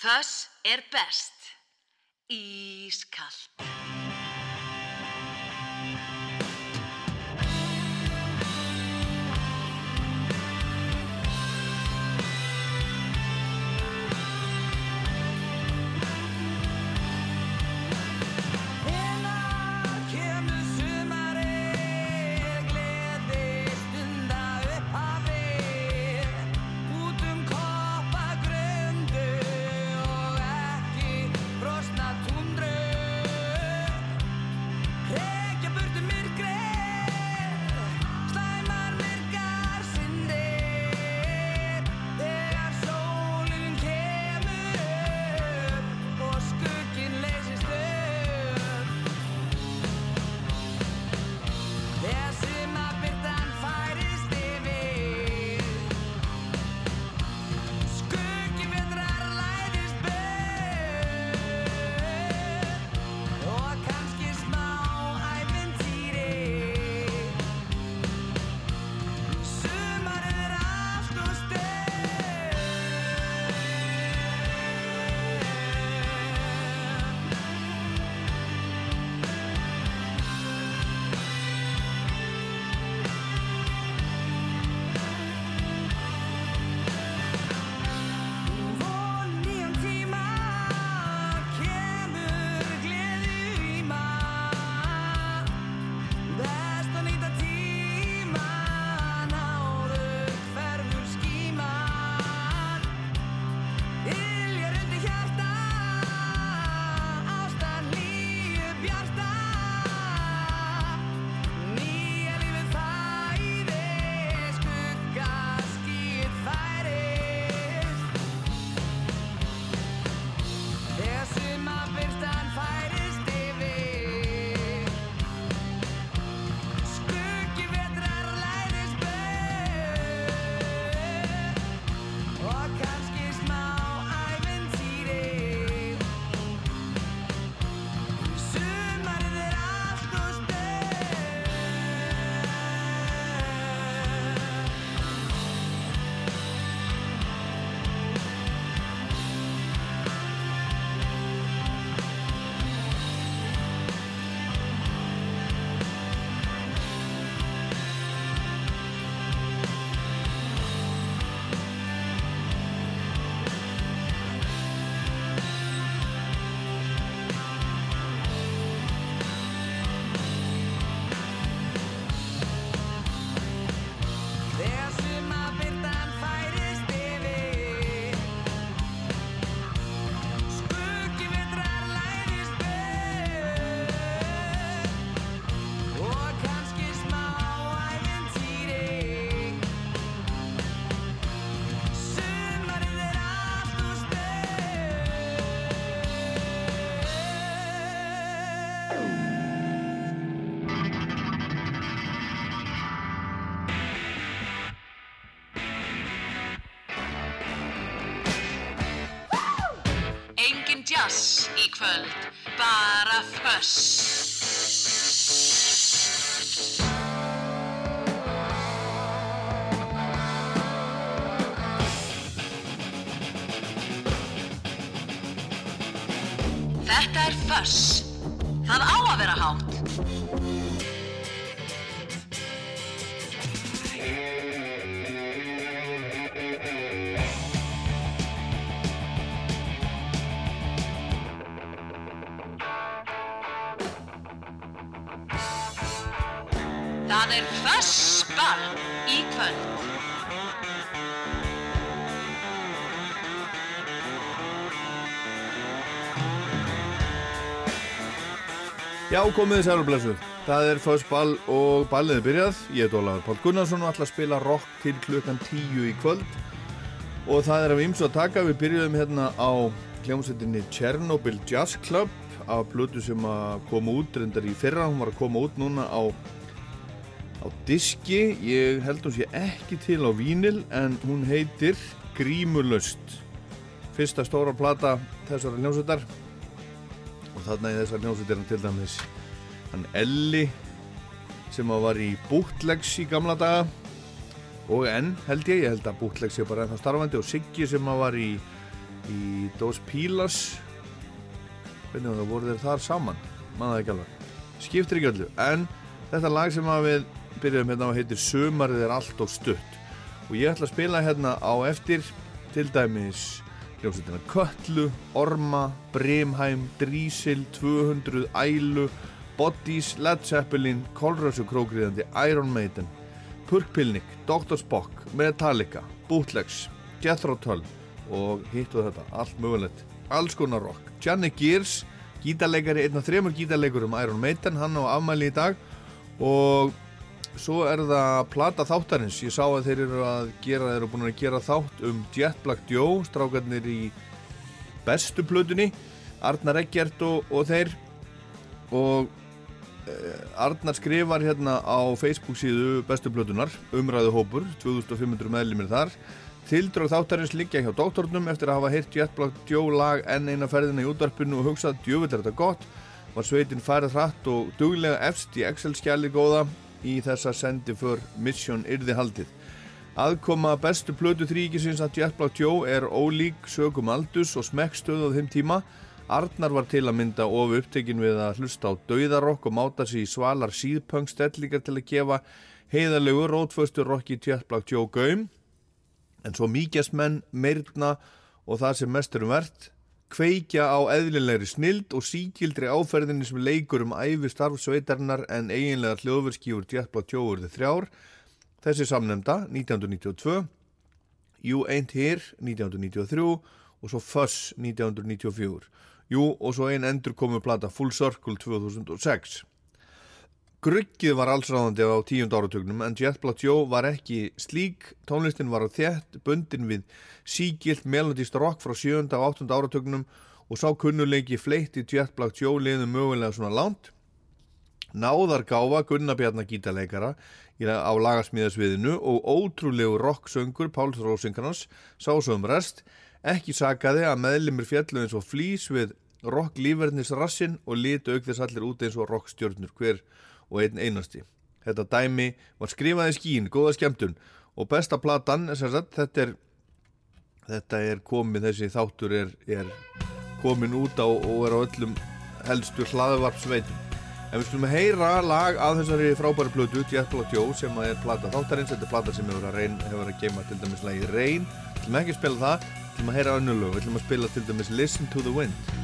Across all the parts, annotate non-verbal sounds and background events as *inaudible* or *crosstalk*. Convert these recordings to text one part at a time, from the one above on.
Þess er best. Ískall. Já, komiði sælublesu. Það er fyrst ball og balliði byrjað. Ég er Dólar Pál Gunnarsson og ætla að spila rock til klukkan tíu í kvöld. Og það er af ymsu að taka. Við byrjuðum hérna á kljómsveitinni Chernobyl Jazz Club af blödu sem að koma út reyndar í fyrra. Hún var að koma út núna á, á diski. Ég held hún sé ekki til á vínil en hún heitir Grímulust. Fyrsta stóra plata þessara kljómsveitar og þarna í þessar hljómsveit er hann til dæmis hann Elli sem var í Bootlegs í gamla daga. Og enn held ég, ég held að Bootlegs er bara ennþá starfandi. Og Siggi sem var í, í Dos Pilas. Hvernig var það, voru þeir þar saman? Maður ekki alveg, skiptir ekki öllu. En þetta lag sem við byrjuðum hérna á heitir Sumarið er allt og stutt. Og ég ætla að spila hérna á eftir til dæmis hljómsveitina Köllu, Orma, Brimheim, Drísil, 200, Ælu, Bodies, Led Zeppelin, Kolrössu krókriðandi, Iron Maiden, Purkpilnik, Dr. Spock, Metallica, Bootlegs, Jethro Tull og hitt og þetta, allt mögulegt, alls konar rock. Gianni Gears, gítarleikari, einn af þremur gítarleikurum Iron Maiden, hann á afmæli í dag og svo er það plata þáttarins. Ég sá að þeir eru að gera þeir eru búin að gera þátt um Jet Black Joe strákarnir í bestu plötunni Arnar Eggert og, og þeir. Og eh, Arnar skrifar hérna á Facebook síðu bestu plötunar umræðu hópur, 2500 meðlumir þar. Tildrög þáttarins liggja hjá doktornum eftir að hafa heyrt Jet Black Joe lag enn eina ferðina í útvarpinu og hugsað djöfull er þetta gott. Var sveitin færið hratt og duglega efst í Excel-skjali góða í þessa sendi för Mission yrði haldið. Aðkoma bestu plötu þrýkisins að Jet Black Joe er ólík sögum aldus og smekkstöð á þeim tíma. Arnar var til að mynda of upptekinn við að hlusta á dauðarokk og máta sig í svalar síðpöngstellingar til að gefa heiðalegu rótföstu rokki Jet Black Joe gaum. En svo mýkjast menn, meirna og það sem mest erum verðt kveikja á eðlilegri snild og síkildri áferðinni sem leikur um æfi starfsveitarnar en eiginlega hljóðverskífur Jetblad tjóurði þrjár. Þessi samnemda 1992 You Ain't Here 1993 og svo Fuss 1994 Jú og svo ein endur komu plata Full Circle 2006 Gruggið var allsráðandi á tíund áratögnum en Jetblad Joe var ekki slík, tónlistin var á þétt, bundin við sígilt melodist rock frá sjönda og áttunda áratögnum og sá kunnuleiki fleitt í Jetblad Joe liðum mögulega svona lánt. Náðar gáfa Gunnabjarnar gítarleikara á lagasmíðasviðinu og ótrúlegu rocksöngur Páls Rósingarnas sá svo um rest, ekki sakaði að meðlimir fjallu eins og flýs við rock lífverðnis rassin og litu auk þess allir út eins og rockstjörnur. Hver og einn einasti. Þetta dæmi var skrifað í skín, góða skemmtun og besta platan, sagt, þetta, er, þetta er komið, þessi þáttur er, er komin út á og er á öllum helstu hlaðvarpsveitum. En við skulum heyra lag af þessari frábæri plötu, Jet Black Joe, sem er plata þáttarins, þetta er plata sem hefur að, reyn, hefur að geima til dæmis lagi Rain, við ætlum ekki að spila það, við ætlum að heyra önnulög, við ætlum að spila til dæmis Listen to the Wind.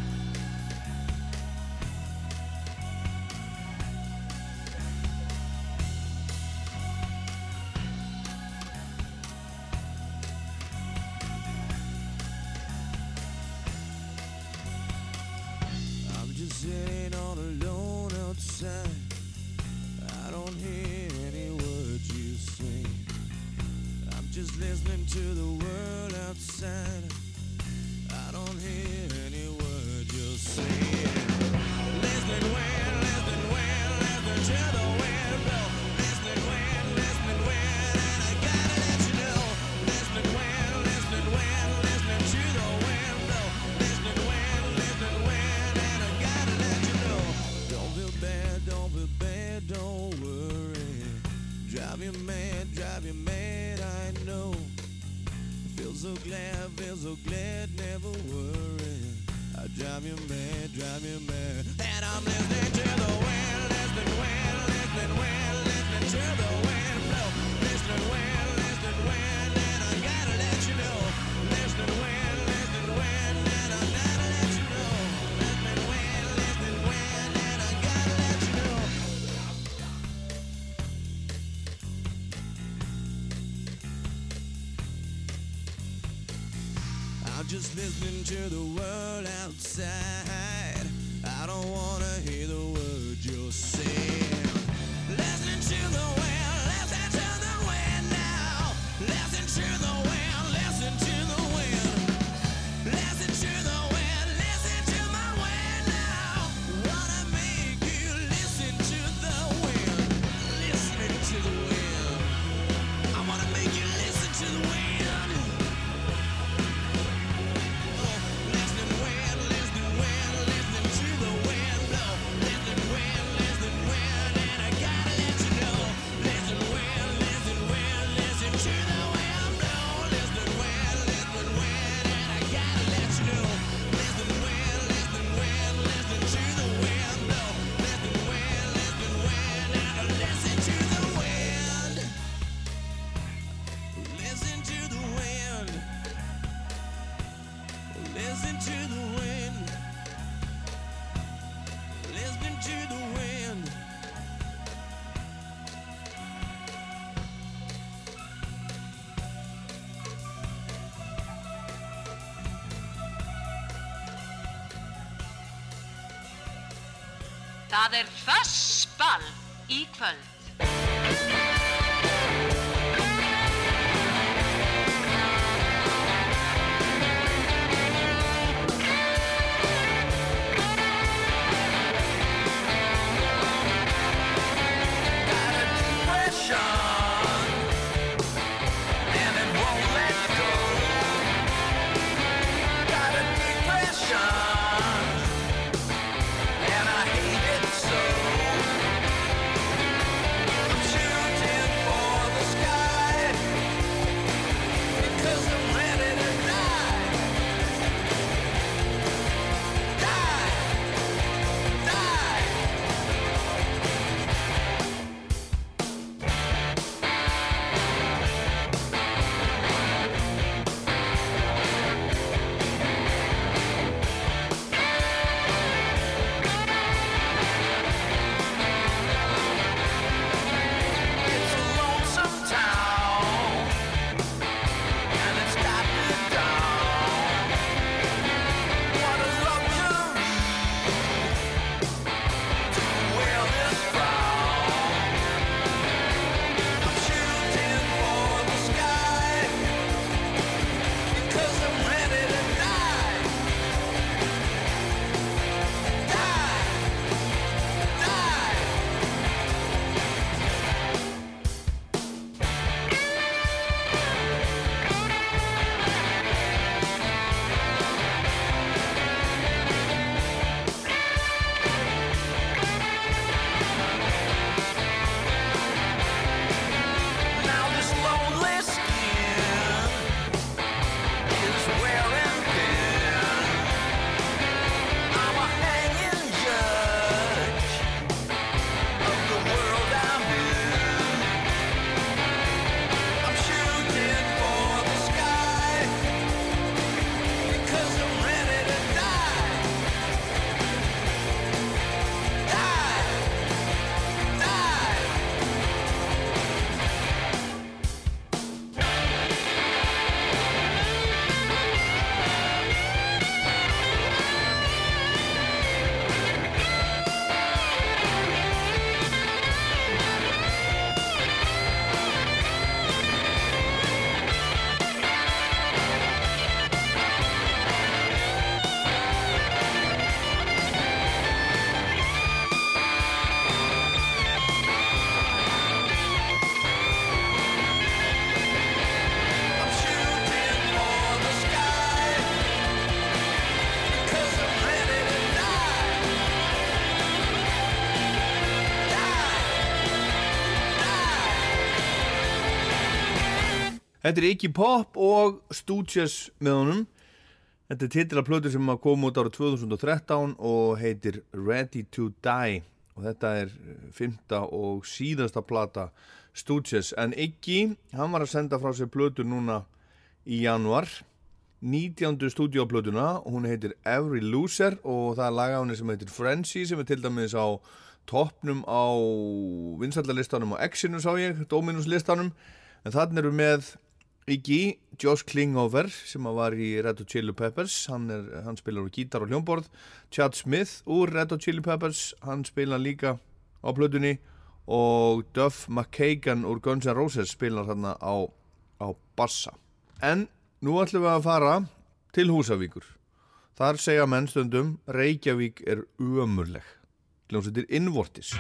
Það er fössball í Þetta er Iggy Pop og Stooges með honum. Þetta er titila plötu sem að koma út ára 2013 og heitir Ready to Die og þetta er eh, fymta og síðasta plata Stooges en Iggy, hann var að senda frá sér plötu núna í januar 19. stúdíoplötuna hún heitir Every Loser og það er laga henni sem heitir Frenzy sem er til dæmis á toppnum á vinsallalistanum á Exinu sá ég, Dominus listanum en þannig eru með Iggy, Josh Klinghoffer sem var í Red Hot Chili Peppers hann, er, hann spilar á gítar og hljómborð. Chad Smith úr Red Hot Chili Peppers hann spilar líka á plötunni. Og Duff McKagan úr Guns N' Roses spilar hann á, á bassa. En nú ætlum við að fara til Húsavíkur. Þar segja menn stundum Reykjavík er ömurleg. Hljómsveitir innvortis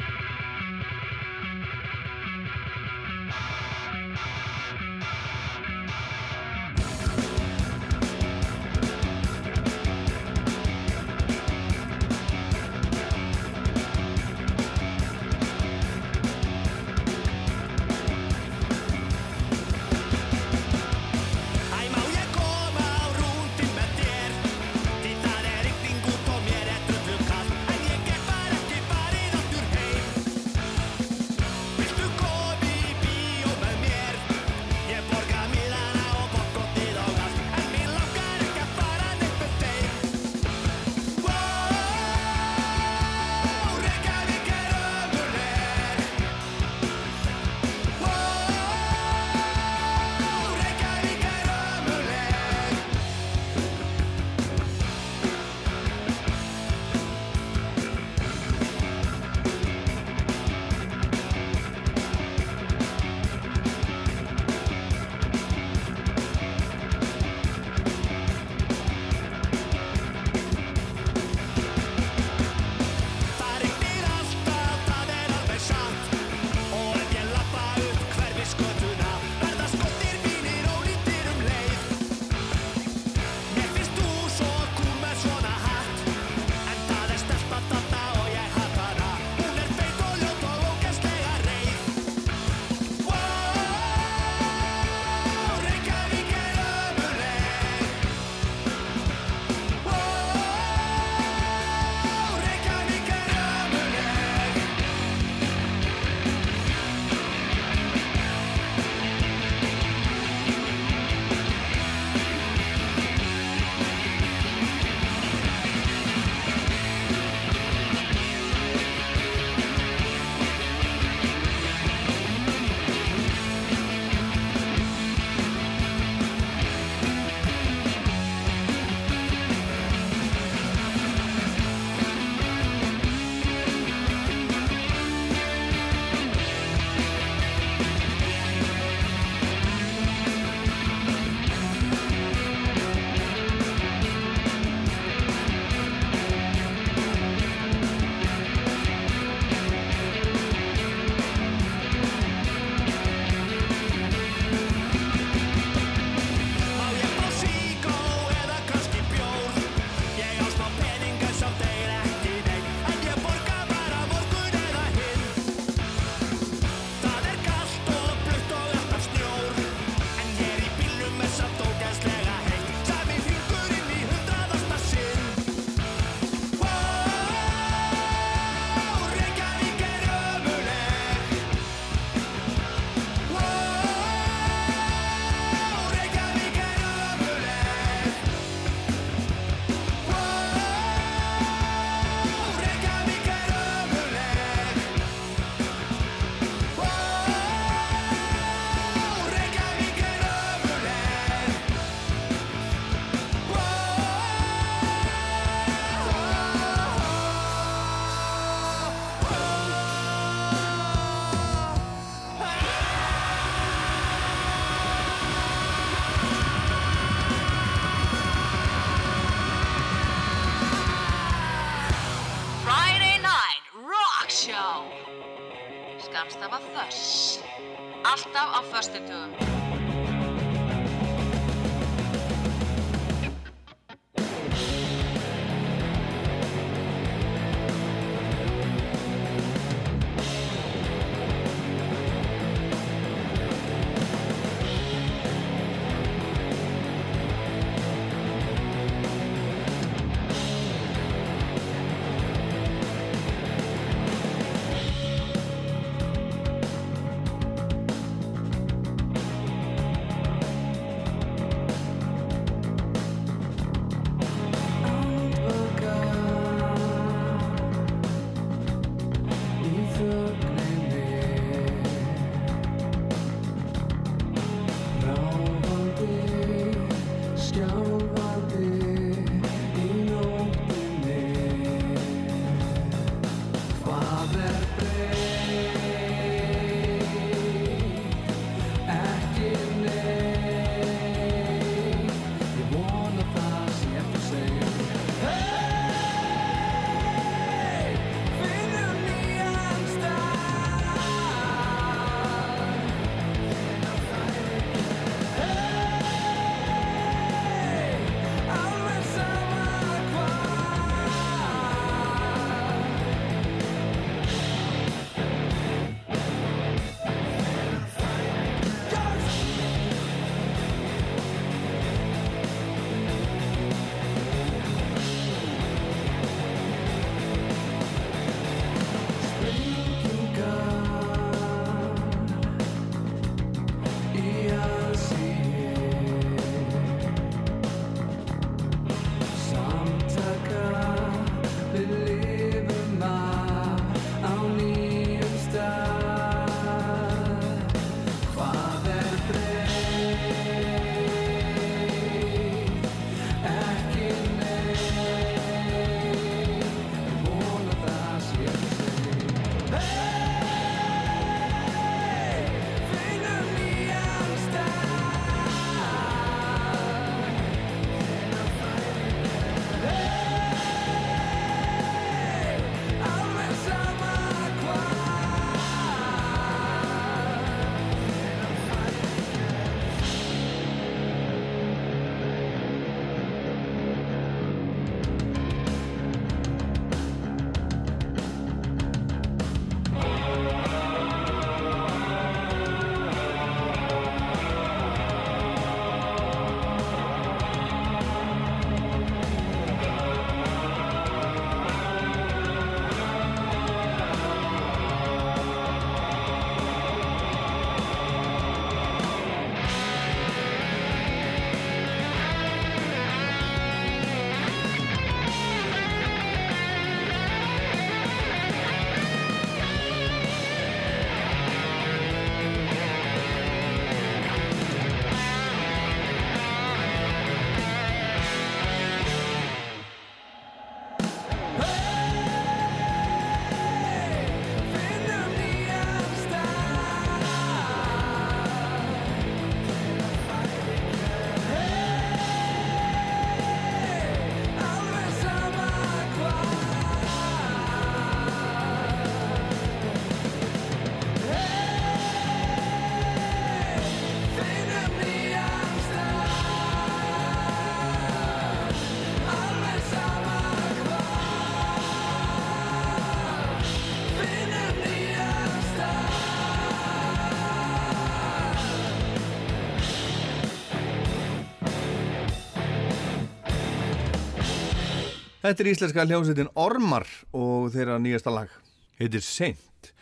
Þetta er íslenska hljómsveitin Ormar og þeirra nýjasta lag. Heitir Seint.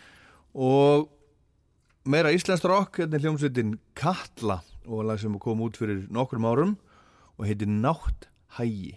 Og meira íslenskt rock þetta er hljómsveitin Katla og lag sem kom út fyrir nokkrum árum og heitir Nátt Hægi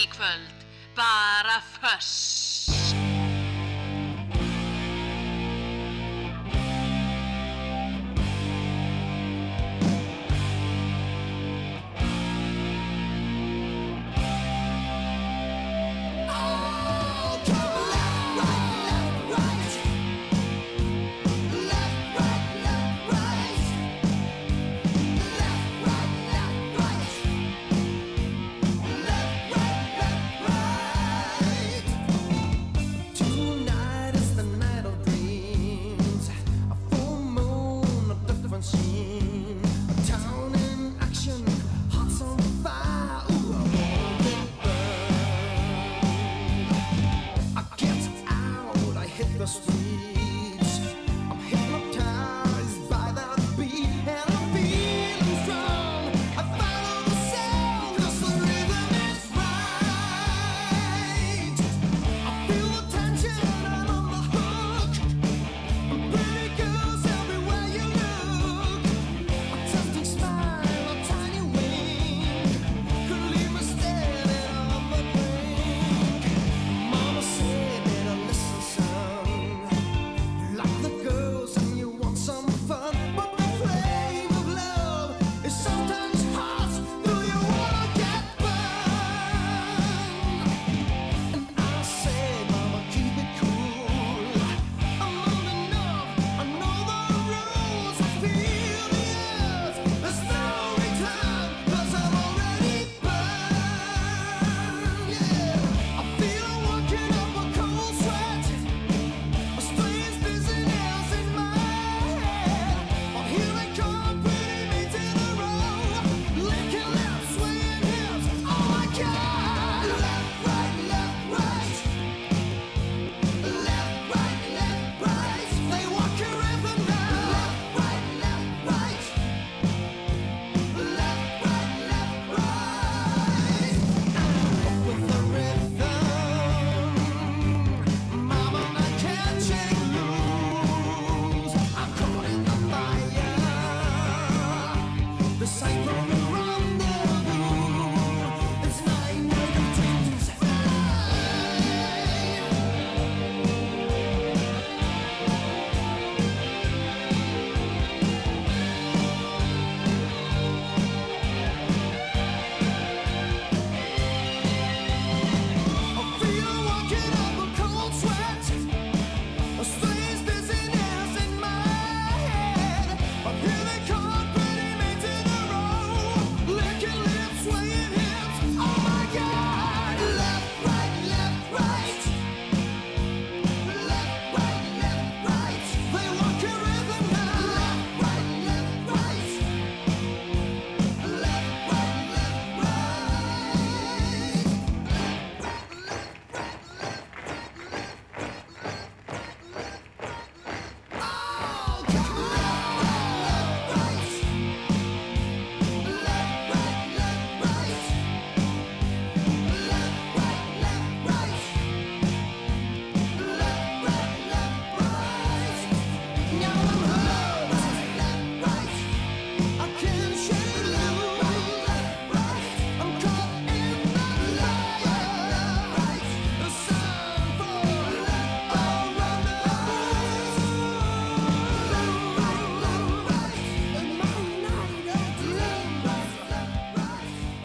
í kvöld, bara föss.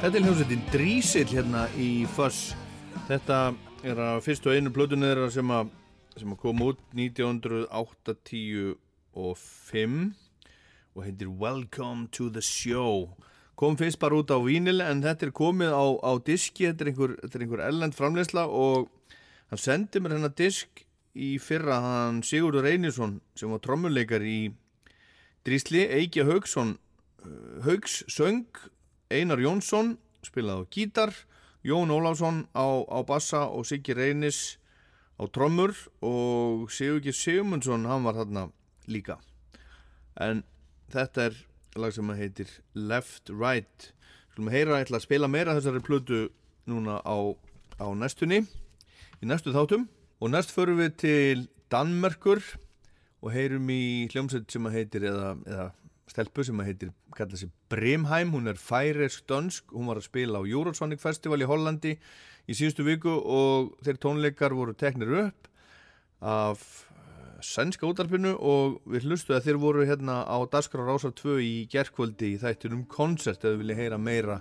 Þetta er hljómsveitin Drísill hérna í Fuss. Þetta er að fyrst og einu þeirra sem sem að kom út 1985 og heitir Welcome to the Show. Kom fyrst bara út á vínil en þetta er komið á, á diski, þetta er einhver, þetta er einhver ellend framleysla og hann sendi mér hennar disk í fyrra hann Sigurður Einarsson sem var trommuleikar í Drísli, Eiki Haugsson Haugs söng Einar Jónsson spilaði á gítar Jón Ólafsson á, á bassa og Siggi Reynis á trommur og Sigurgir Sigmundsson hann var þarna líka. En þetta er lag sem heitir Left Right. Skulum heyra að ætla að spila meira þessari plötu núna á, á næstunni. Í næstu þáttum og næst förum við til Danmerkur og heyrum í hljómsveit sem heitir eða, eða stelpu sem að heitir kalla sig Brimheim, hún er færisk dönsk, hún var að spila á Eurosonic Festival í Hollandi í síðustu viku og þeir tónleikar voru teknir upp af eh, sænska útarpinu og við hlustu að þeir voru hérna á Daskar Rásar 2 í gerkvöldi í þættinum koncert eða vilja heyra meira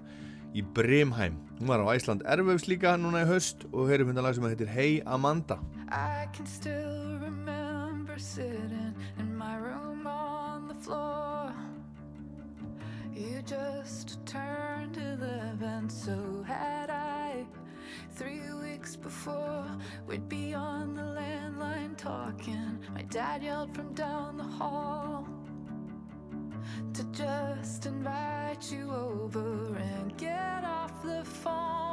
í Brimheim. Hún var á Æsland Erfvegs líka núna í höst og heyrum hérna lag sem heitir Hey Amanda. I can still remember sitting in my room on the floor. You just turned 11, so had I. Three weeks before, we'd be on the landline talking. My dad yelled from down the hall to just invite you over and get off the phone.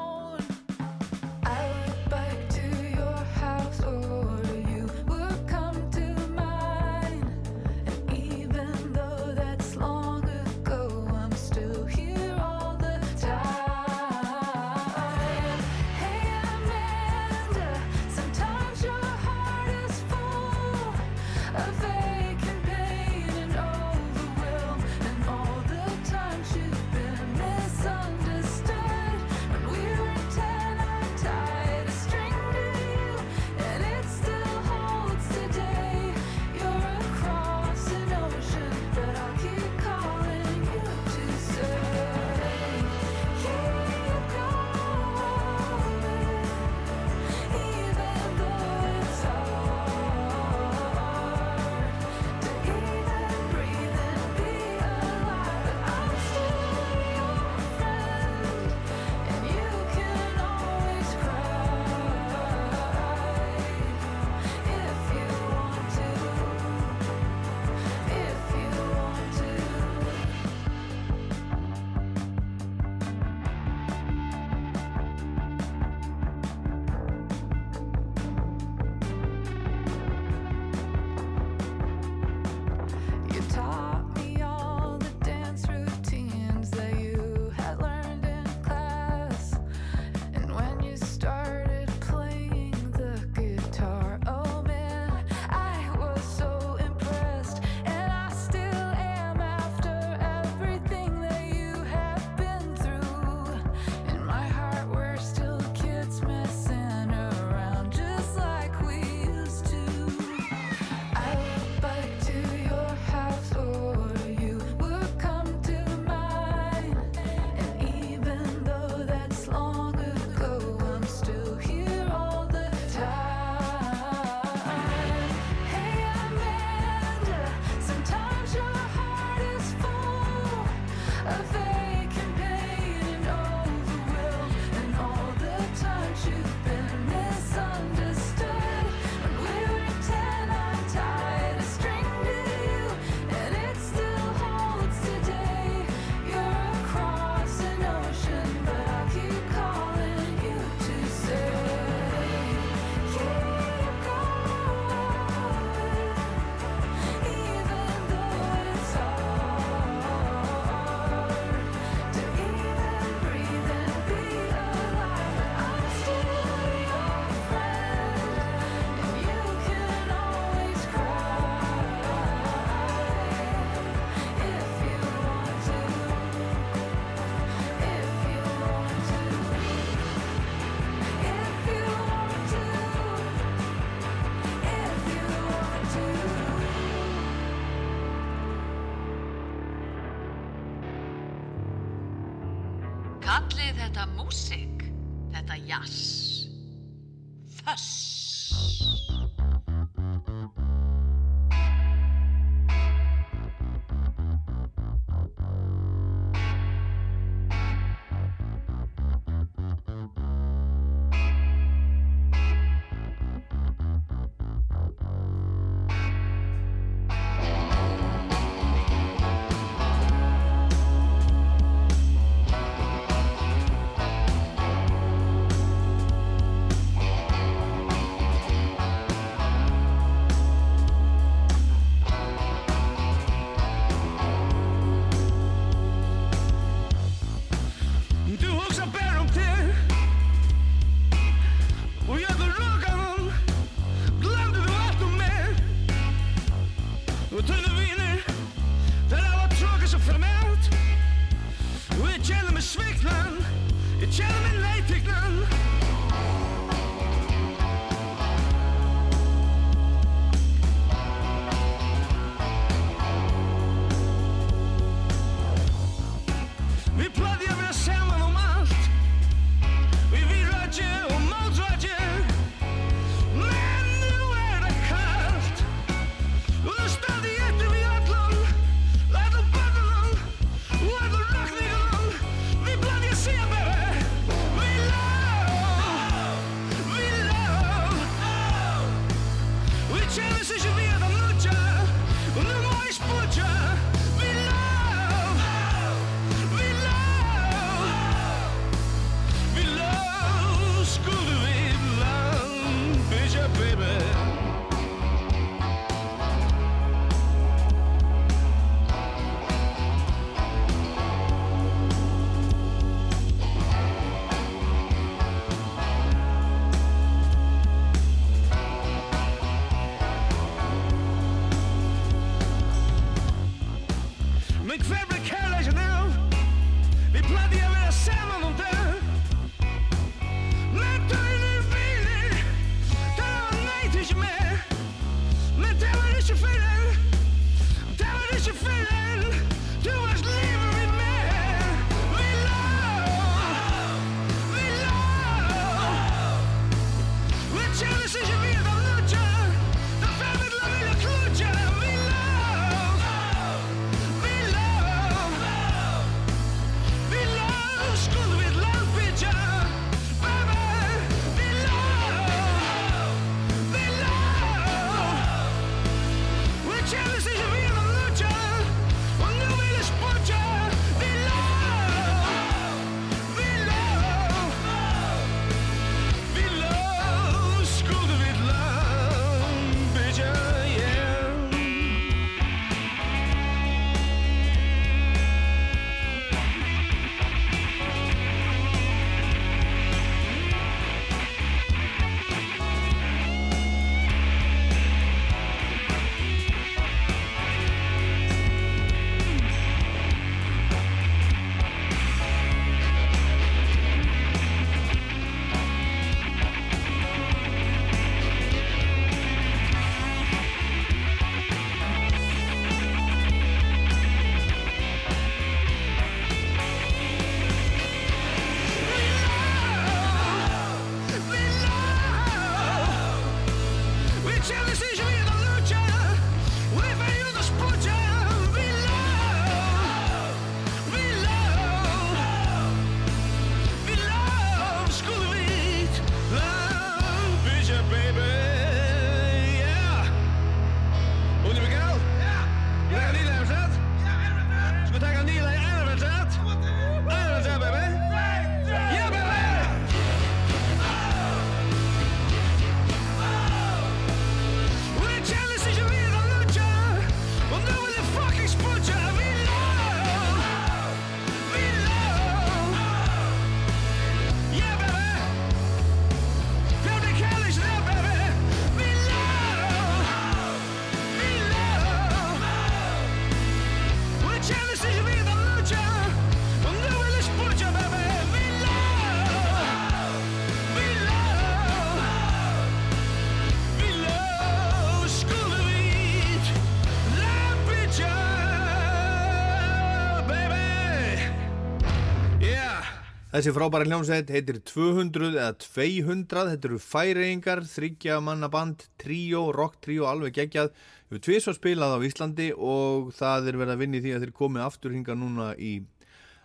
Þessi frábæra hljómsveit heitir 200 eða 200, þetta eru færingar, þryggja mannaband, tríó, rock tríó, alveg geggjað. Þau eru tviðs að spilað á Íslandi og það er verið að vinni því að þeir komið aftur hinga núna í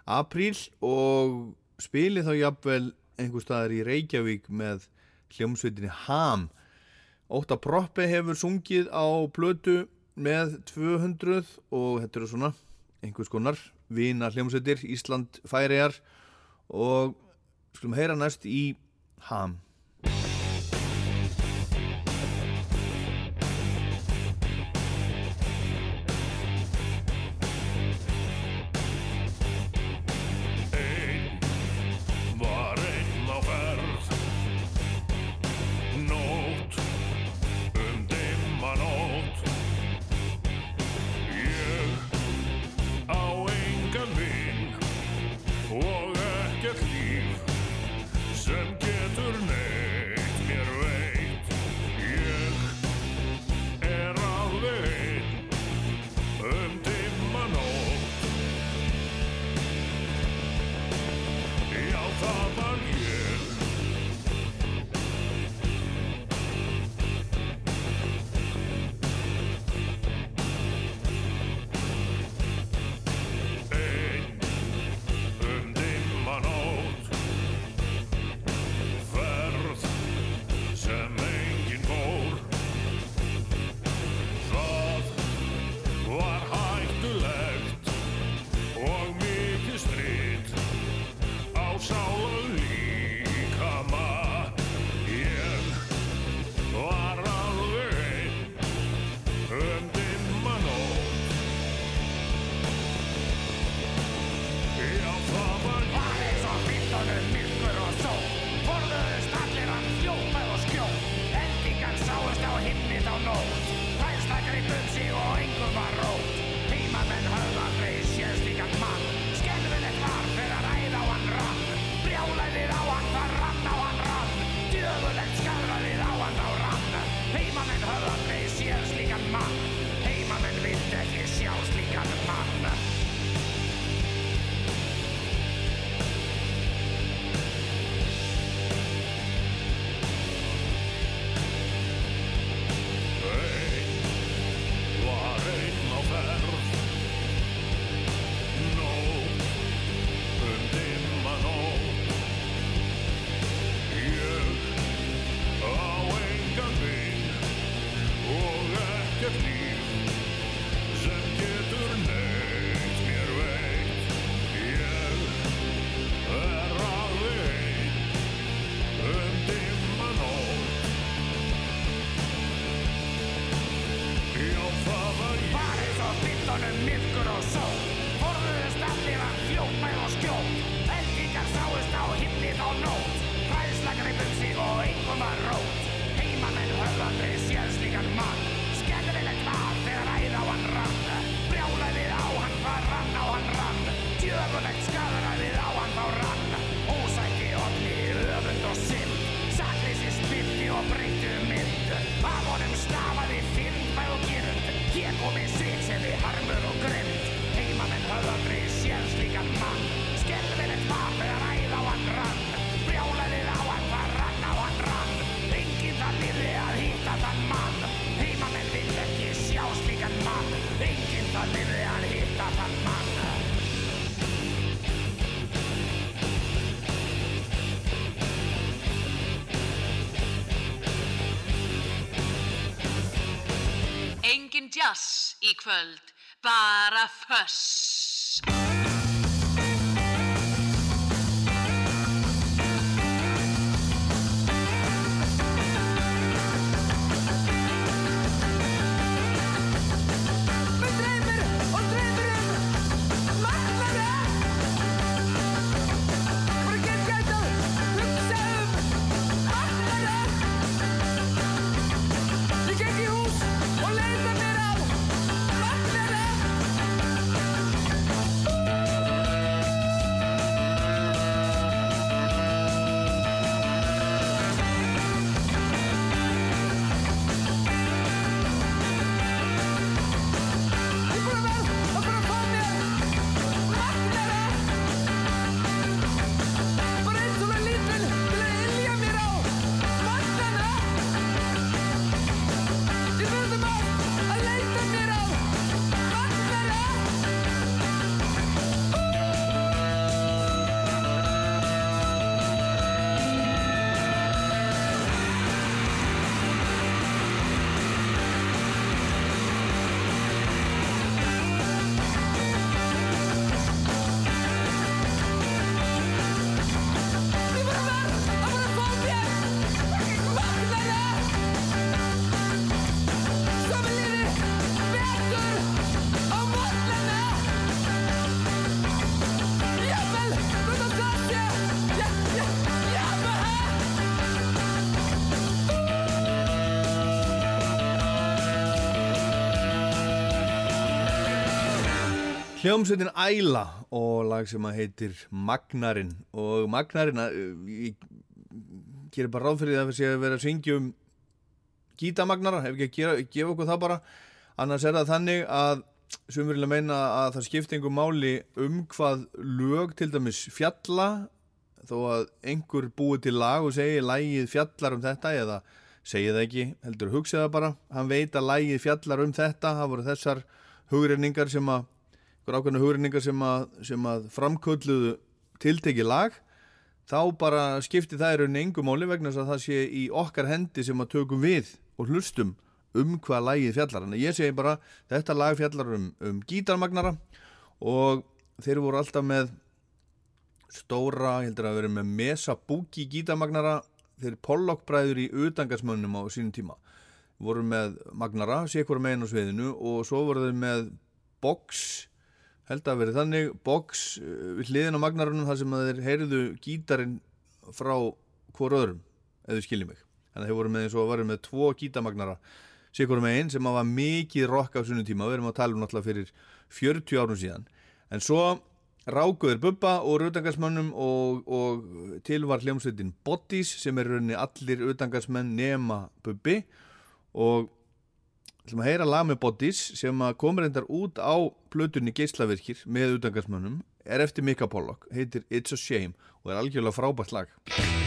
apríl og spili þá jafnvel einhver staðar í Reykjavík með hljómsveitinni Ham. Óta Proppi hefur sungið á blödu með 200 og þetta eru svona einhvers konar vina hljómsveitir, Ísland færiðar og skulum heyra næst í Ham. kvöld, bara. Hljómsveitin Æla og lag sem að heitir Magnarinn og Magnarinn að, ég gerir bara ráð fyrir það að séum að vera að syngja um gítamagnara, ef ekki að gera, gefa okkur það bara. Annars er það þannig að sem vilja meina að það skipti einhver máli um hvað lög til dæmis fjalla þó að einhver búið til lag og segi lægið fjallar um þetta eða segi það ekki, heldur hugsa það bara. Hann veit að lægið fjallar um þetta það voru þessar hugreiningar sem að ákveðna hugreiningar sem að, sem að framkölluðu tiltekið lag þá bara skipti það í rauninni engum máli vegna þess að það sé í okkar hendi sem að tökum við og hlustum um hvað lagið fjallar. En ég segi bara þetta lag fjallar um, um gítarmagnara og þeir voru alltaf með stóra, ég heldur að vera með Mesa Boogie gítarmagnara þeir Pollock-bræður í utangasmönnum á sínum tíma. Voru með magnara, sékur megin á sviðinu og svo voru þeir með box held að verið þannig. Box uh, við hliðin á magnarunum þar sem að þeir heyrðu gítarin frá hvort öðrum, eða skiljið mig. Þannig að þeir voru með eins og varu með tvo gítamagnara sikur megin sem að var mikið rock á sunnum tíma, við erum að tala um náttúrulega fyrir 40 árum síðan. En svo rákuður Bubba og utangarsmönnum og, og til var hljómsveitin Bodies sem er rauninni allir utangarsmenn nema Bubbi. Og ætlum að heyra lag með Bodies sem komur endar út á plötunni geislavirkir með utangarsmönnum er eftir Mika Pollock, heitir It's a Shame og er algjörlega frábært lag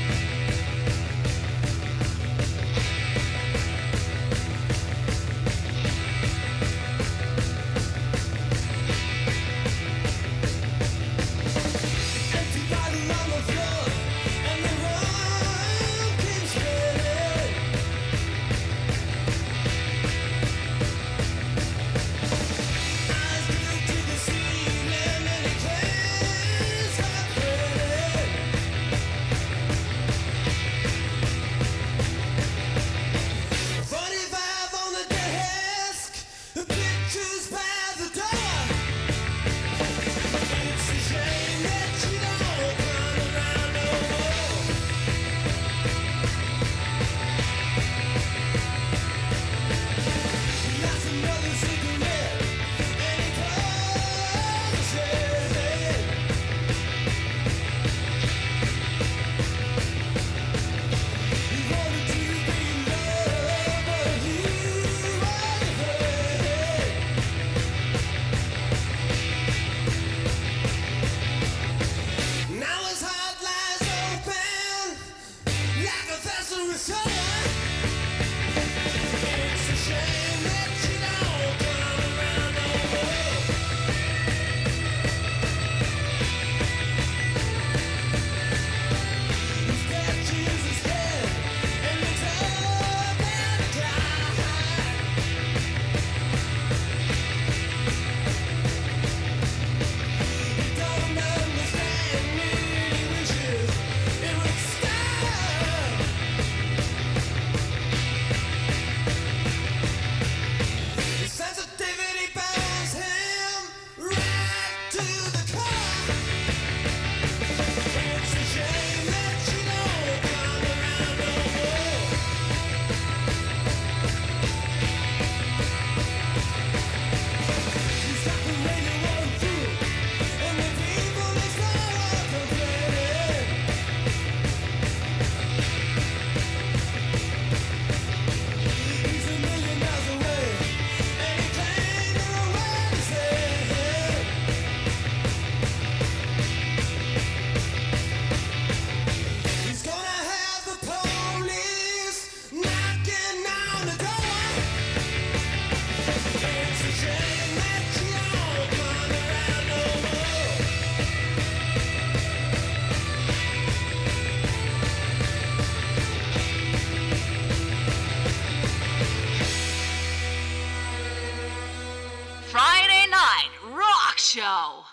Rock Show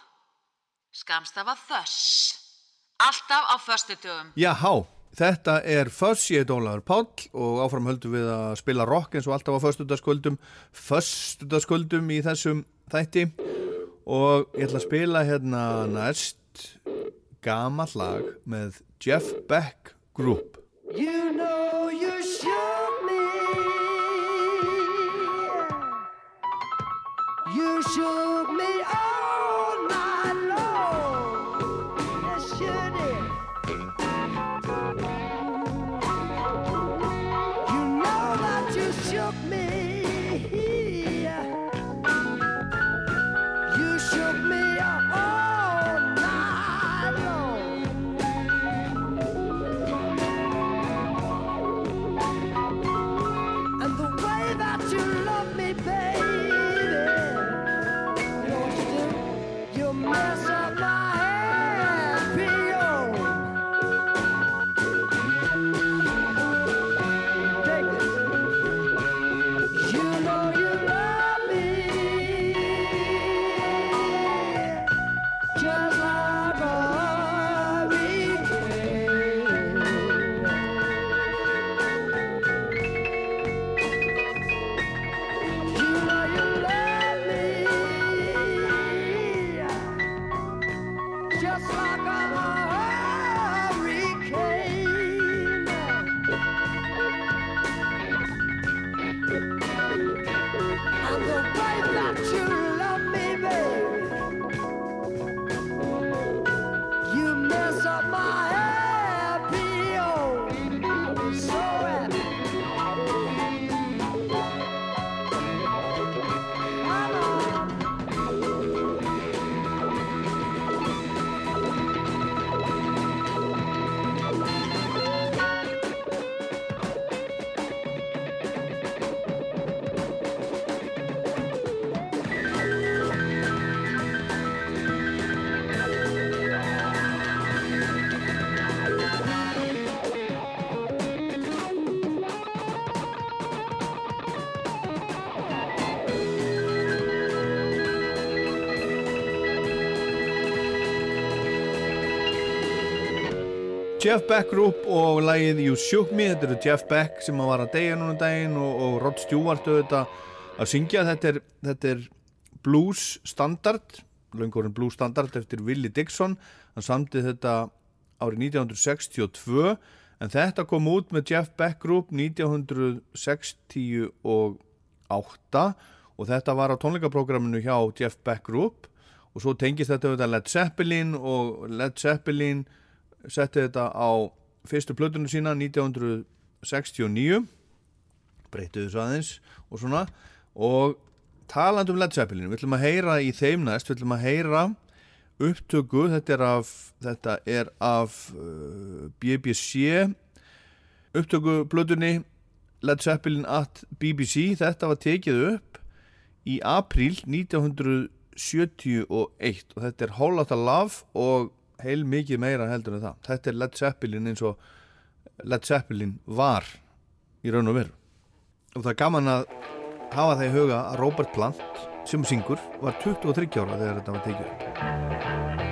Skamstafa Þöss. Alltaf á föstudögum. Jáhá, þetta er Fuss, ég heit Ólaður Páll og áfram höldum við að spila rock eins og alltaf á föstudagskvöldum föstudagskvöldum í þessum þætti. Og ég ætla að spila hérna næst gamall lag með Jeff Beck Group. You know you shook me. You shook me all Jeff Beck Group og lagið You Shook Me, þetta eru Jeff Beck sem var að deyja núna um daginn og, og Rod Stewart auðvitað að syngja. Þetta er, þetta er blues standard löngurinn blues standard eftir Willie Dixon. Hann samtið þetta árið 1962 en þetta kom út með Jeff Beck Group 1968 og þetta var á tónleikaprogramminu hjá Jeff Beck Group. Og svo tengist þetta auðvitað Led Zeppelin og Led Zeppelin setti þetta á fyrstu plötunum sína 1969 breyttu þessu aðeins og svona. Og talandi um Led Zeppelin við ætlum að heyra í þeim næst við ætlum að heyra upptöku. Þetta er af, þetta er af uh, BBC upptöku plötunni Led Zeppelin at BBC þetta var tekið upp í apríl 1971 og þetta er Whole Lotta Love og heil mikið meira heldur en það. Þetta er Led Zeppelin eins og Led Zeppelin var í raun og veru. Og það er gaman að hafa það í huga að Robert Plant sem syngur var 23 ára þegar þetta var tekið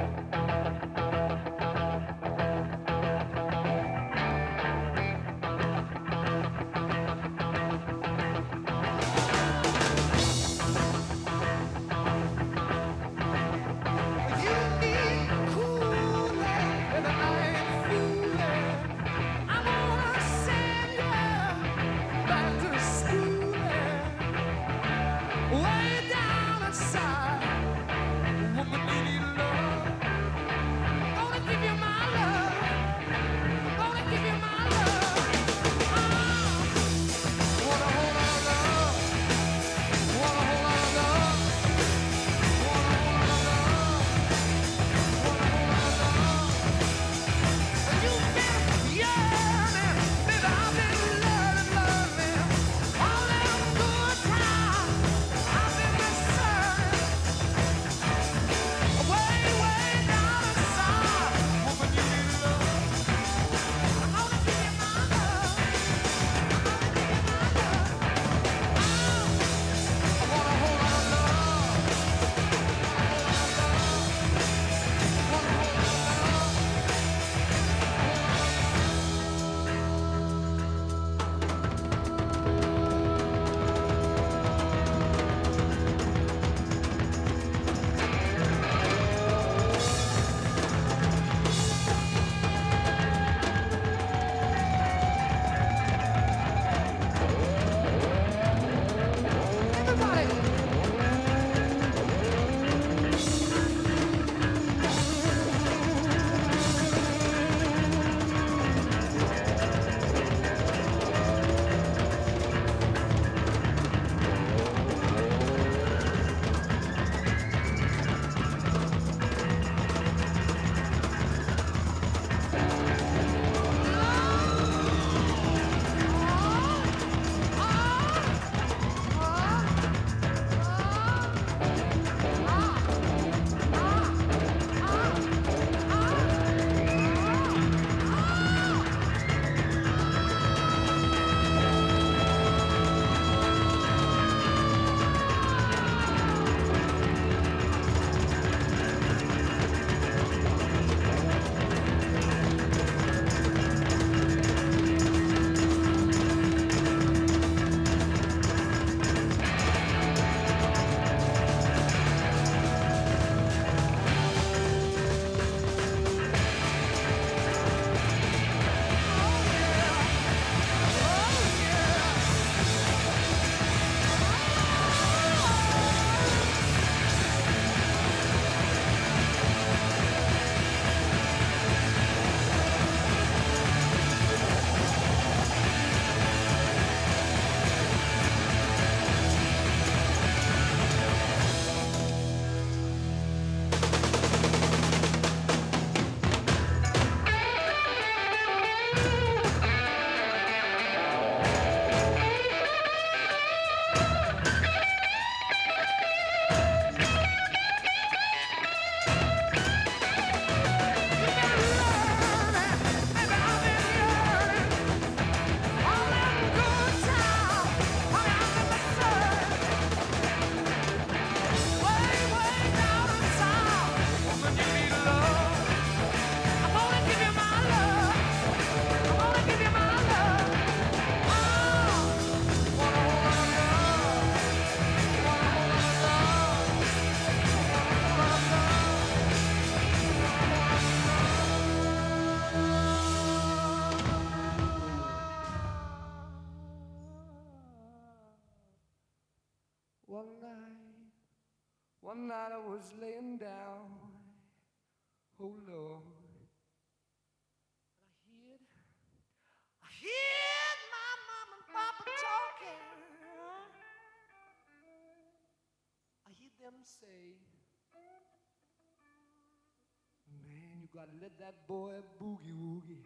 gotta let that boy boogie woogie.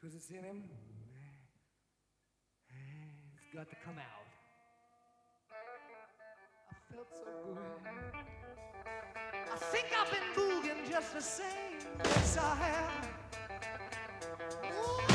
Cause it's in him. It's got to come out. I felt so good. I think I've been booging just the same. Yes, I have. Mama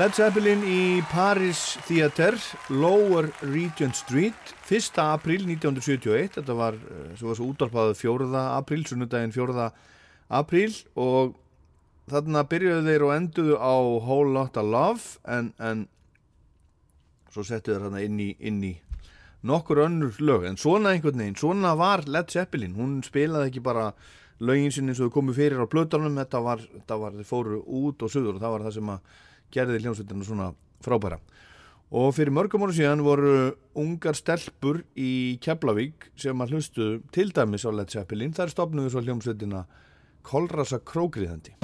Led Zeppelin í Paris Theater, Lower Regent Street, 1. april 1971, þetta var, eh, svo útvarpaðið 4. april, sunnudaginn 4. april og þarna byrjuðu þeir og enduðu á Whole Lotta Love en, en svo settu þeir þarna inn í, inn í nokkur önnur lög, en svona einhvern veginn, svona var Led Zeppelin, hún spilaði ekki bara lögin sinni eins og þau komu fyrir á plötunum, þetta var, þetta var, þeir fóru út og suður og það var það sem að gerði hljómsveitina svona frábæra. Og fyrir mörgum ára síðan voru ungar stelpur í Keflavík sem að hlustu til dæmis á Led Zeppelin. Þar stopnuðu svo hljómsveitina Kolrasa Krókriðandi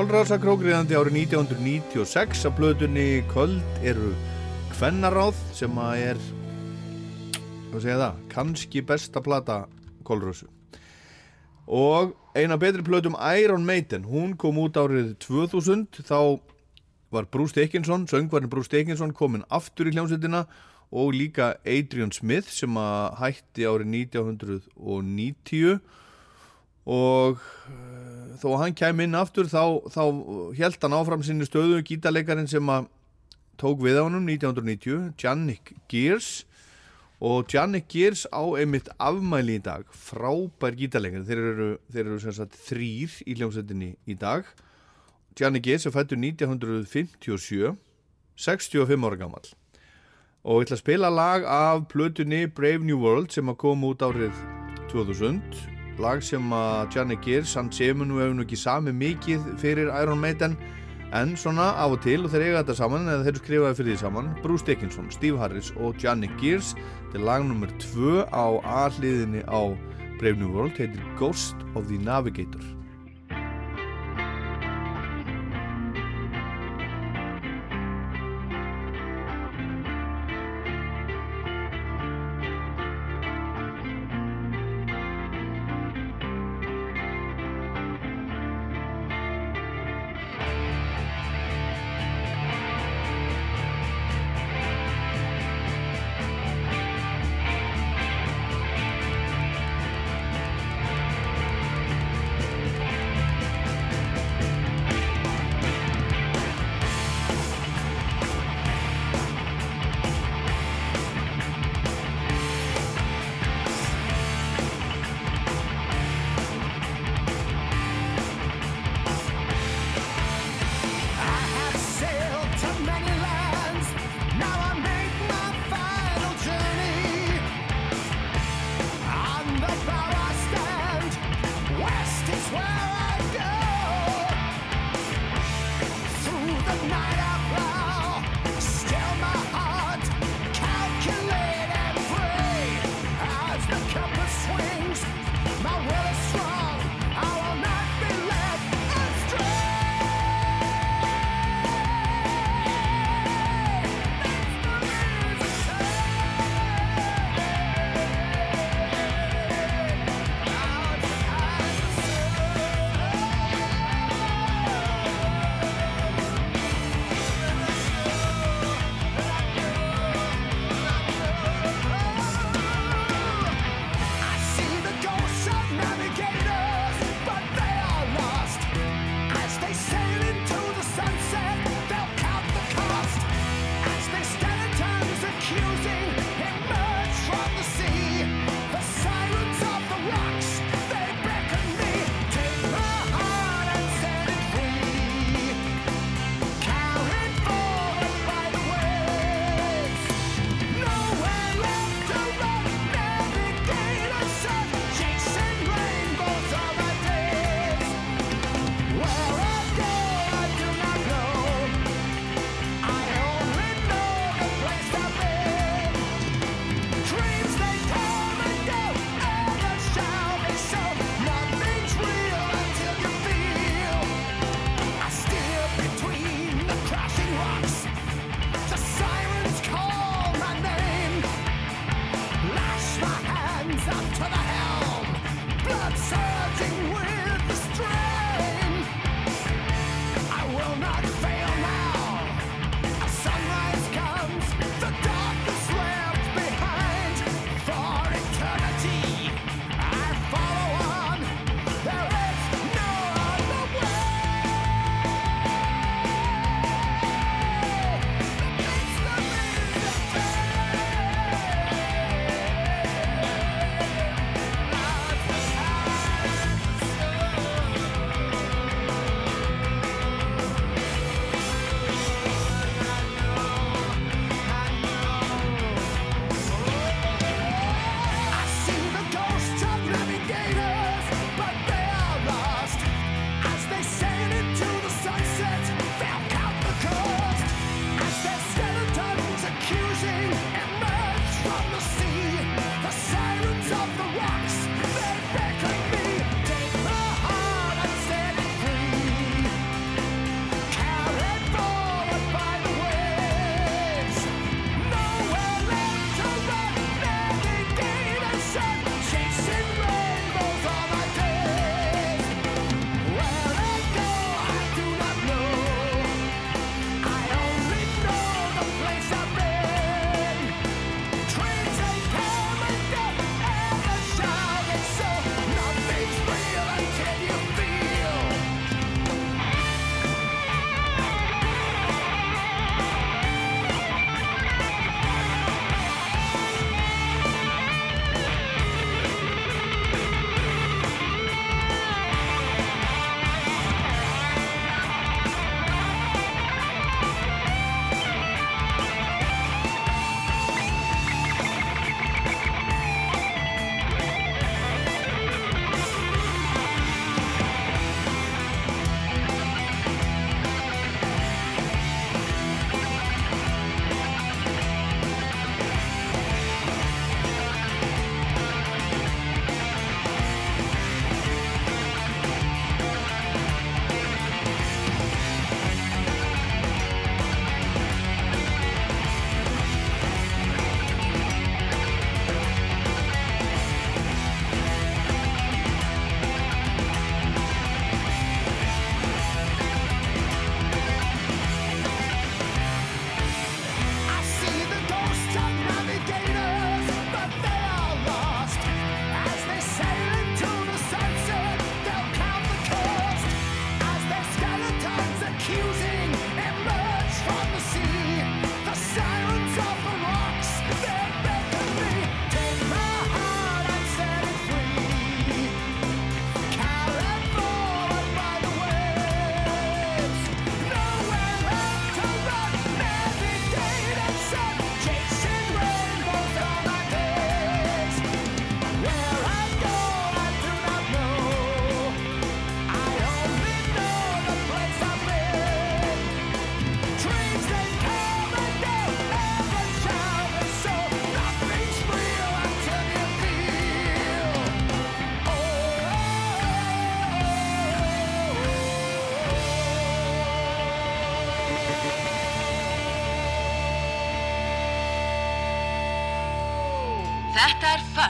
Kolrásakrókriðandi árið 1996 að plötunni Köld eru Kvennaráð sem að er hvað segja það, kannski besta plata Kolrösu og eina betri plötum Iron Maiden, hún kom út árið 2000, þá var Bruce Dickinson, söngvarinn Bruce Dickinson komin aftur í hljómsveitina og líka Adrian Smith sem að hætti árið 1990 og þó að hann kæm inn aftur þá, þá held hann áfram sinni stöðu gítarleikarin sem að tók við á honum 1990, Jannik Gears. Og Jannik Gears á einmitt afmæli í dag. Frábær gítarleikar þeir eru, þeir eru sagt þrýr í hljómsveitinni í dag. Jannik Gears er fættur 1957 65 ára gammal og ég ætla að spila lag af plötunni Brave New World sem að koma út árið 2000 lag sem að Jannik Gears hann semur nú hefur nú ekki sami mikið fyrir Iron Maiden en svona af og til og þeir eiga þetta saman eða þeir skrifaði fyrir því saman Bruce Dickinson, Steve Harris og Jannik Gears. Er lag nummer 2 á aðliðinni á Brave New World heitir Ghost of the Navigator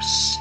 Þetta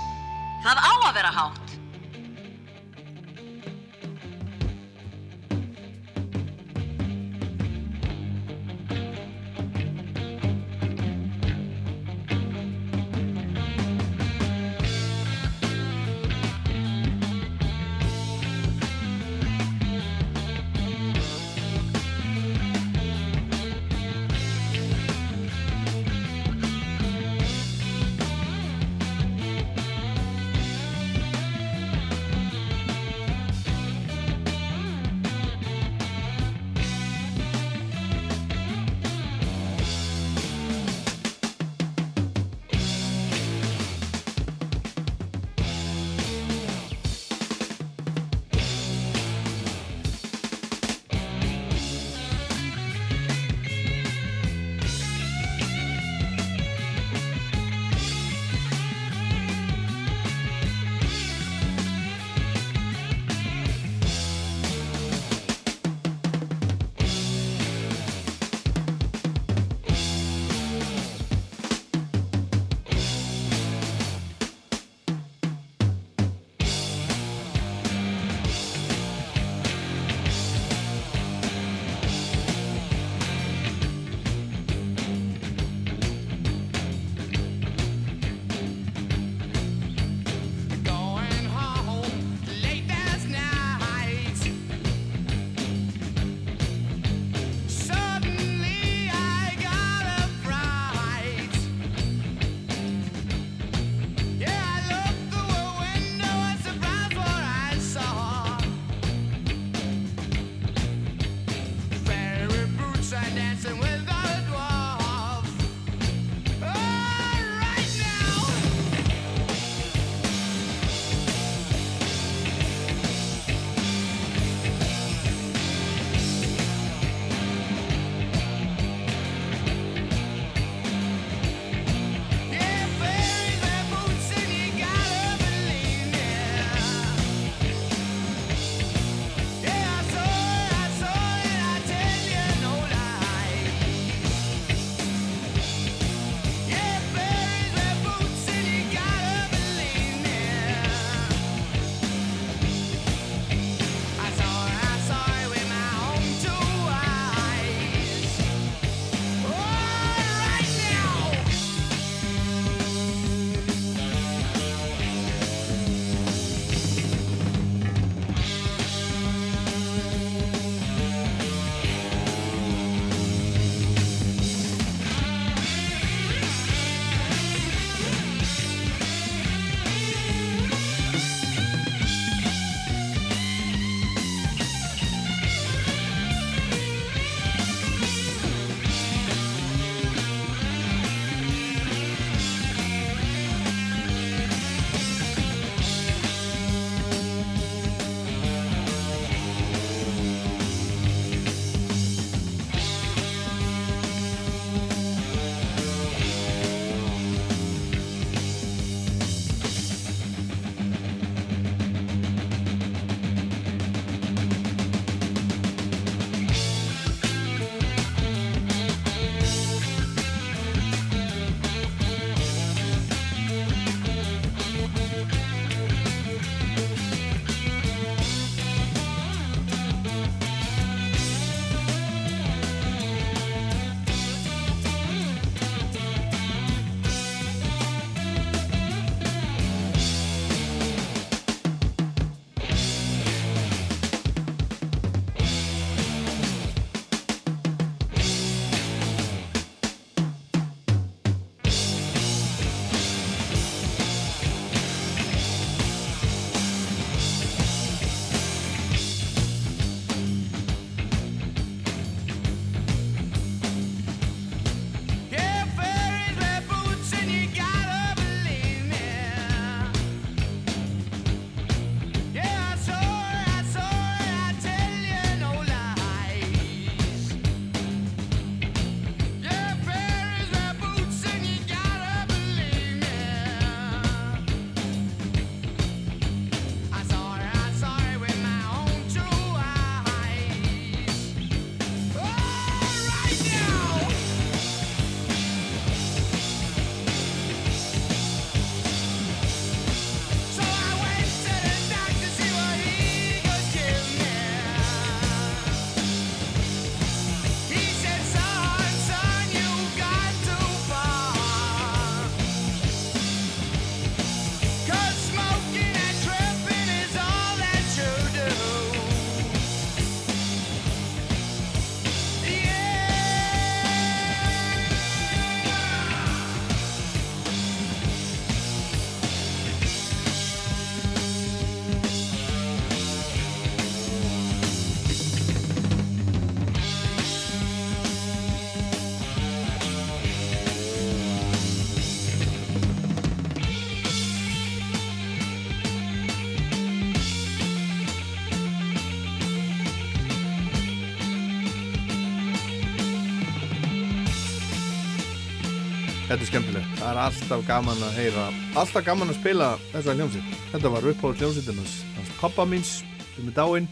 Þetta er skemmtilegt. Það er alltaf gaman að heyra, alltaf gaman að spila þessa hljómsitt. Þetta var uppáður hljómsittin hans, pappa míns, sem er dáinn.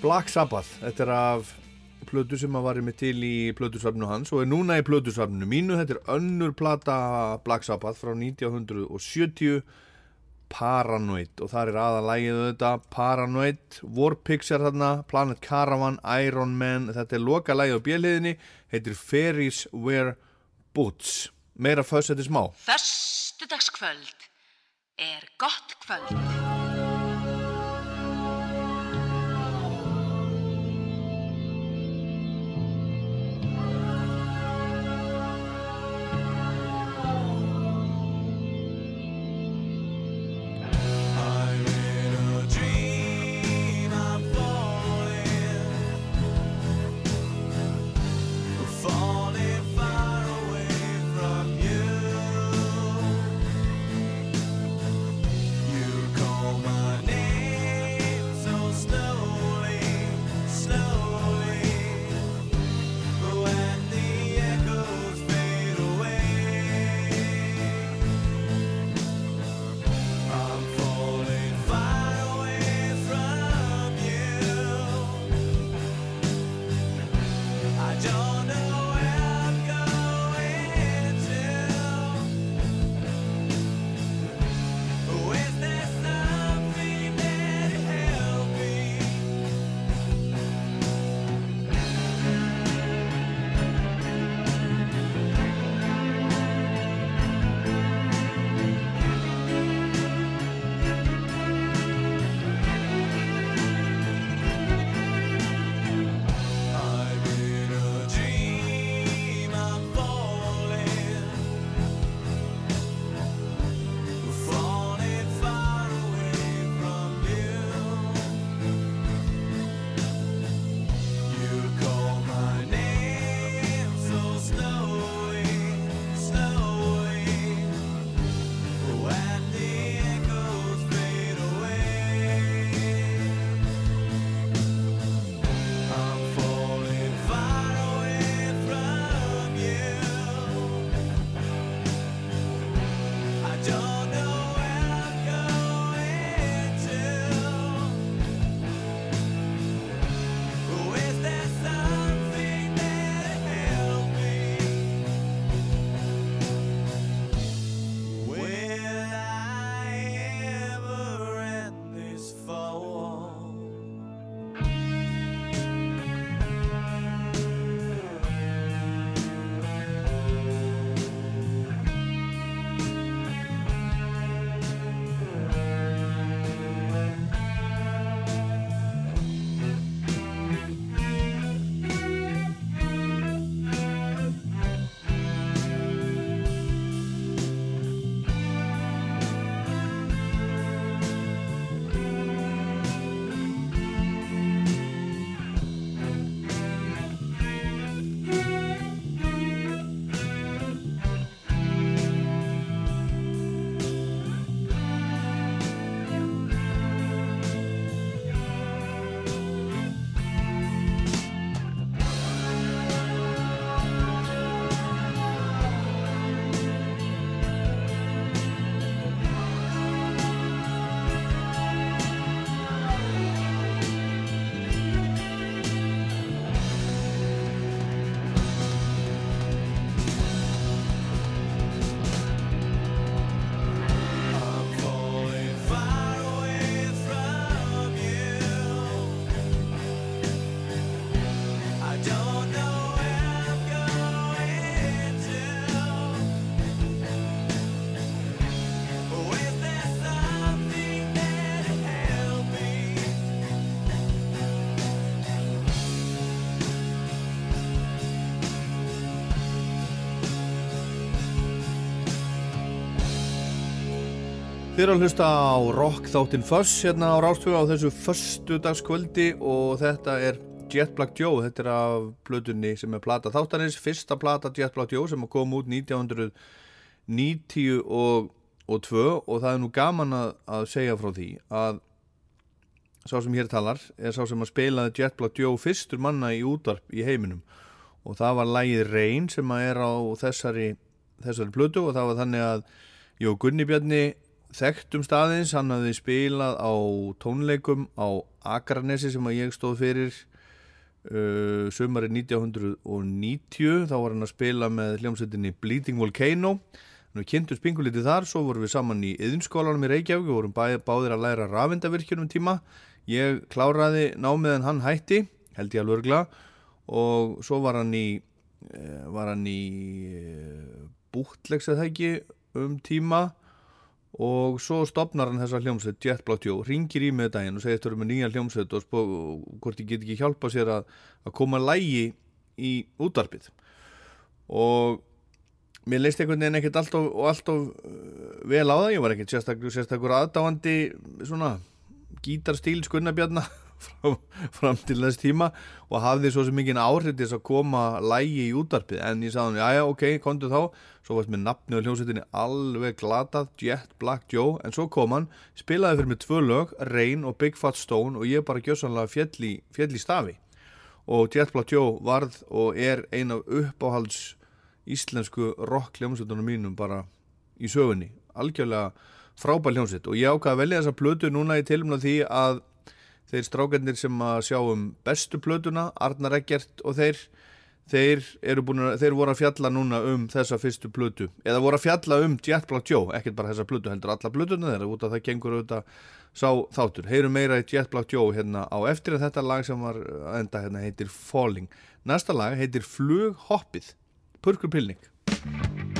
Black Sabbath, þetta er af plötu sem að var með til í plötusafnu hans og er núna í plötusafnu mínu. Þetta er önnur plata Black Sabbath frá 1970, Paranoid og þar er aðalægið þetta, Paranoid, Warpigs er þarna, Planet Caravan, Iron Man, þetta er loka lægið á bjöliðinni, heitir Fairies Wear Boots. Meira er smá. Föstudagskvöld er gott kvöld. Þið eru að hlusta á rock þáttinn Fuss hérna á Rástfjöga á þessu föstudagskvöldi og þetta er Jet Black Joe, þetta er af plötunni sem er plata þáttanins, fyrsta plata Jet Black Joe sem kom út 1990 og, og 2 og það er nú gaman að, að segja frá því að sá sem hér talar er sá sem að spilaði Jet Black Joe fyrstur manna í útvarp í heiminum. Og það var lægið Reyn sem að er á þessari, þessari plötu og það var þannig að Jó Gunni Bjarni þekktum staðins, hann hafði spilað á tónleikum á Akranesi sem að ég stóð fyrir uh, sömarið 1990 þá var hann að spila með hljómsveitinni Bleeding Volcano. Nú kynntum spingulítið þar, svo vorum við saman í yðinskólanum í Reykjavík. Og vorum bæ, báðir að læra rafindavirkjunum tíma. Ég kláraði námið en hann hætti, held ég alveg örgla, og svo var hann í, eh, var hann í eh, búttlegs eða ekki um tíma og svo stopnar hann þessa hljómsveit Jet Joe, ringir í með daginn og segir þetta eru með nýja hljómsveit og spó, hvort ég get ekki hjálpa sér að, að koma lægi í útvarpið. Og mér leist einhvern veginn ekkert alltof alltof uh, vel á það, ég var ekkert sérstakur aðdáandi svona gítarstíl skunnabjarna fram, fram til þess tíma og hafði svo sem mikið áhrif til þess að koma lægi í útarpið en ég sagði hann, já já ok, komdu þá. Svo varst með nafni og hljómsveitinni alveg glatað, Jet Black Joe. En svo kom hann, spilaði fyrir mig tvö lög Rain og Big Fat Stone og ég bara gjössanlega fjall í, fjall í stafi. Og Jet Black Joe varð og er ein af uppáhalds íslensku rock hljómsveitunum mínum bara í sögunni. Algjörlega frábær hljómsveit. Og ég ákvaði að velja þessa plötu núna í tilumna því að þeir strákarnir sem að sjá um bestu plötuna, Arnar Eggert og þeir þeir, að, þeir voru að fjalla núna um þessa fyrstu plötu. Eða voru að fjalla um Jet Joe ekkert bara þessa plötu, heldur alla plötuna þeirra út af það gengur auðvitað sá þáttur. Heyrum meira í Jet Joe hérna á eftir að þetta lag sem var enda hérna heitir Falling. Næsta lag heitir Flughoppið. Purkur Pilning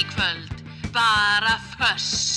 í kvöld, bara föss.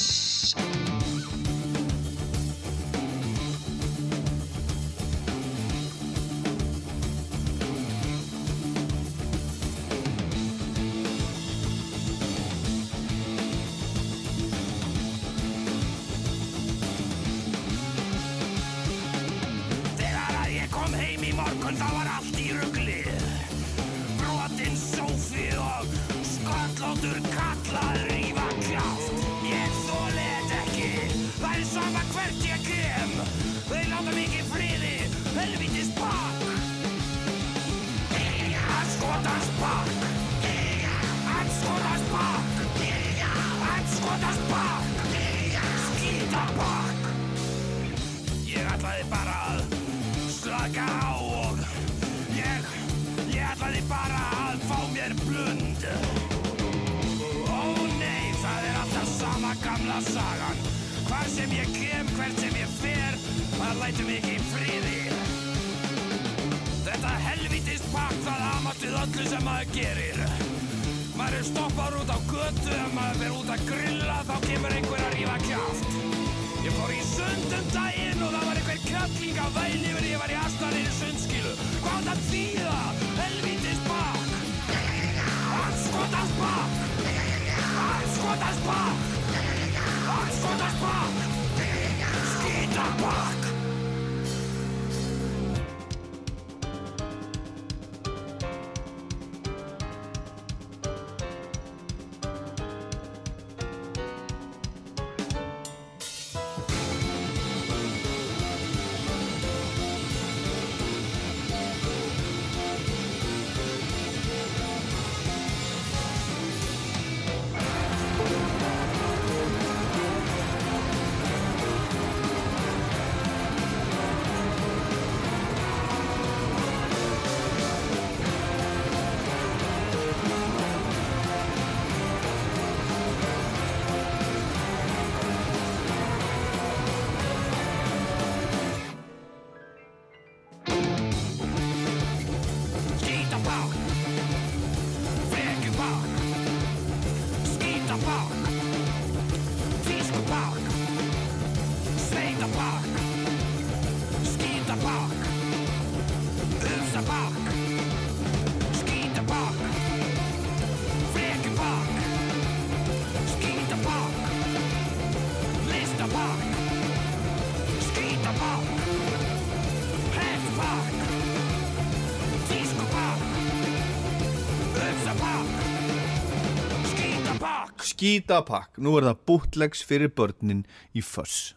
Skítapakk, nú er það bootlegs fyrir börnin í föss.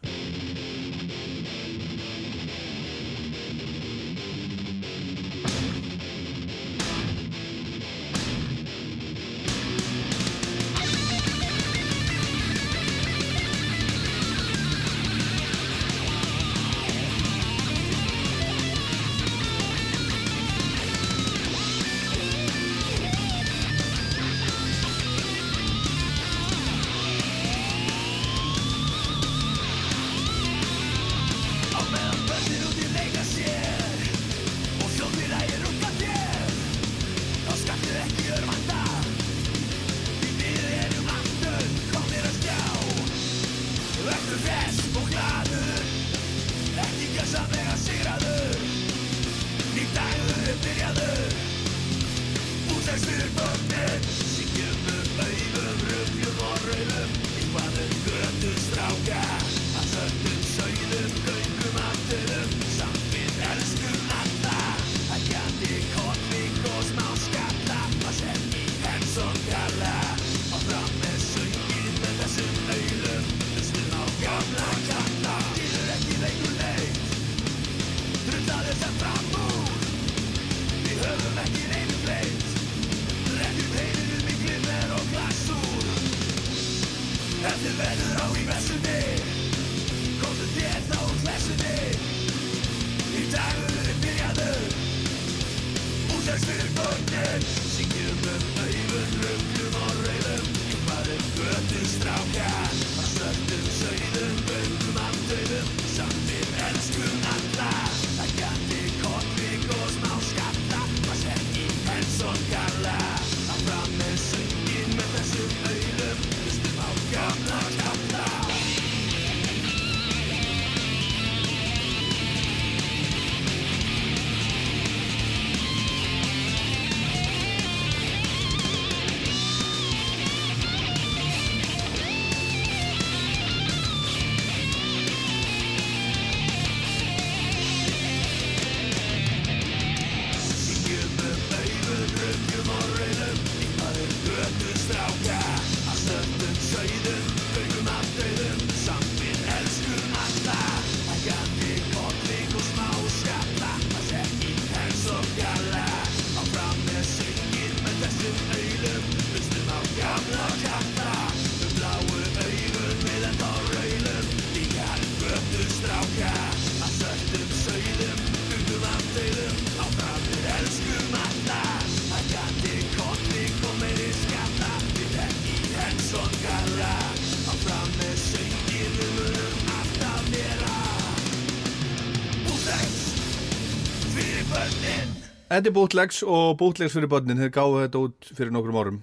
Þetta er Bootlegs og Bootlegs fyrir börnin. Þeir gáðu þetta út fyrir nokkrum árum.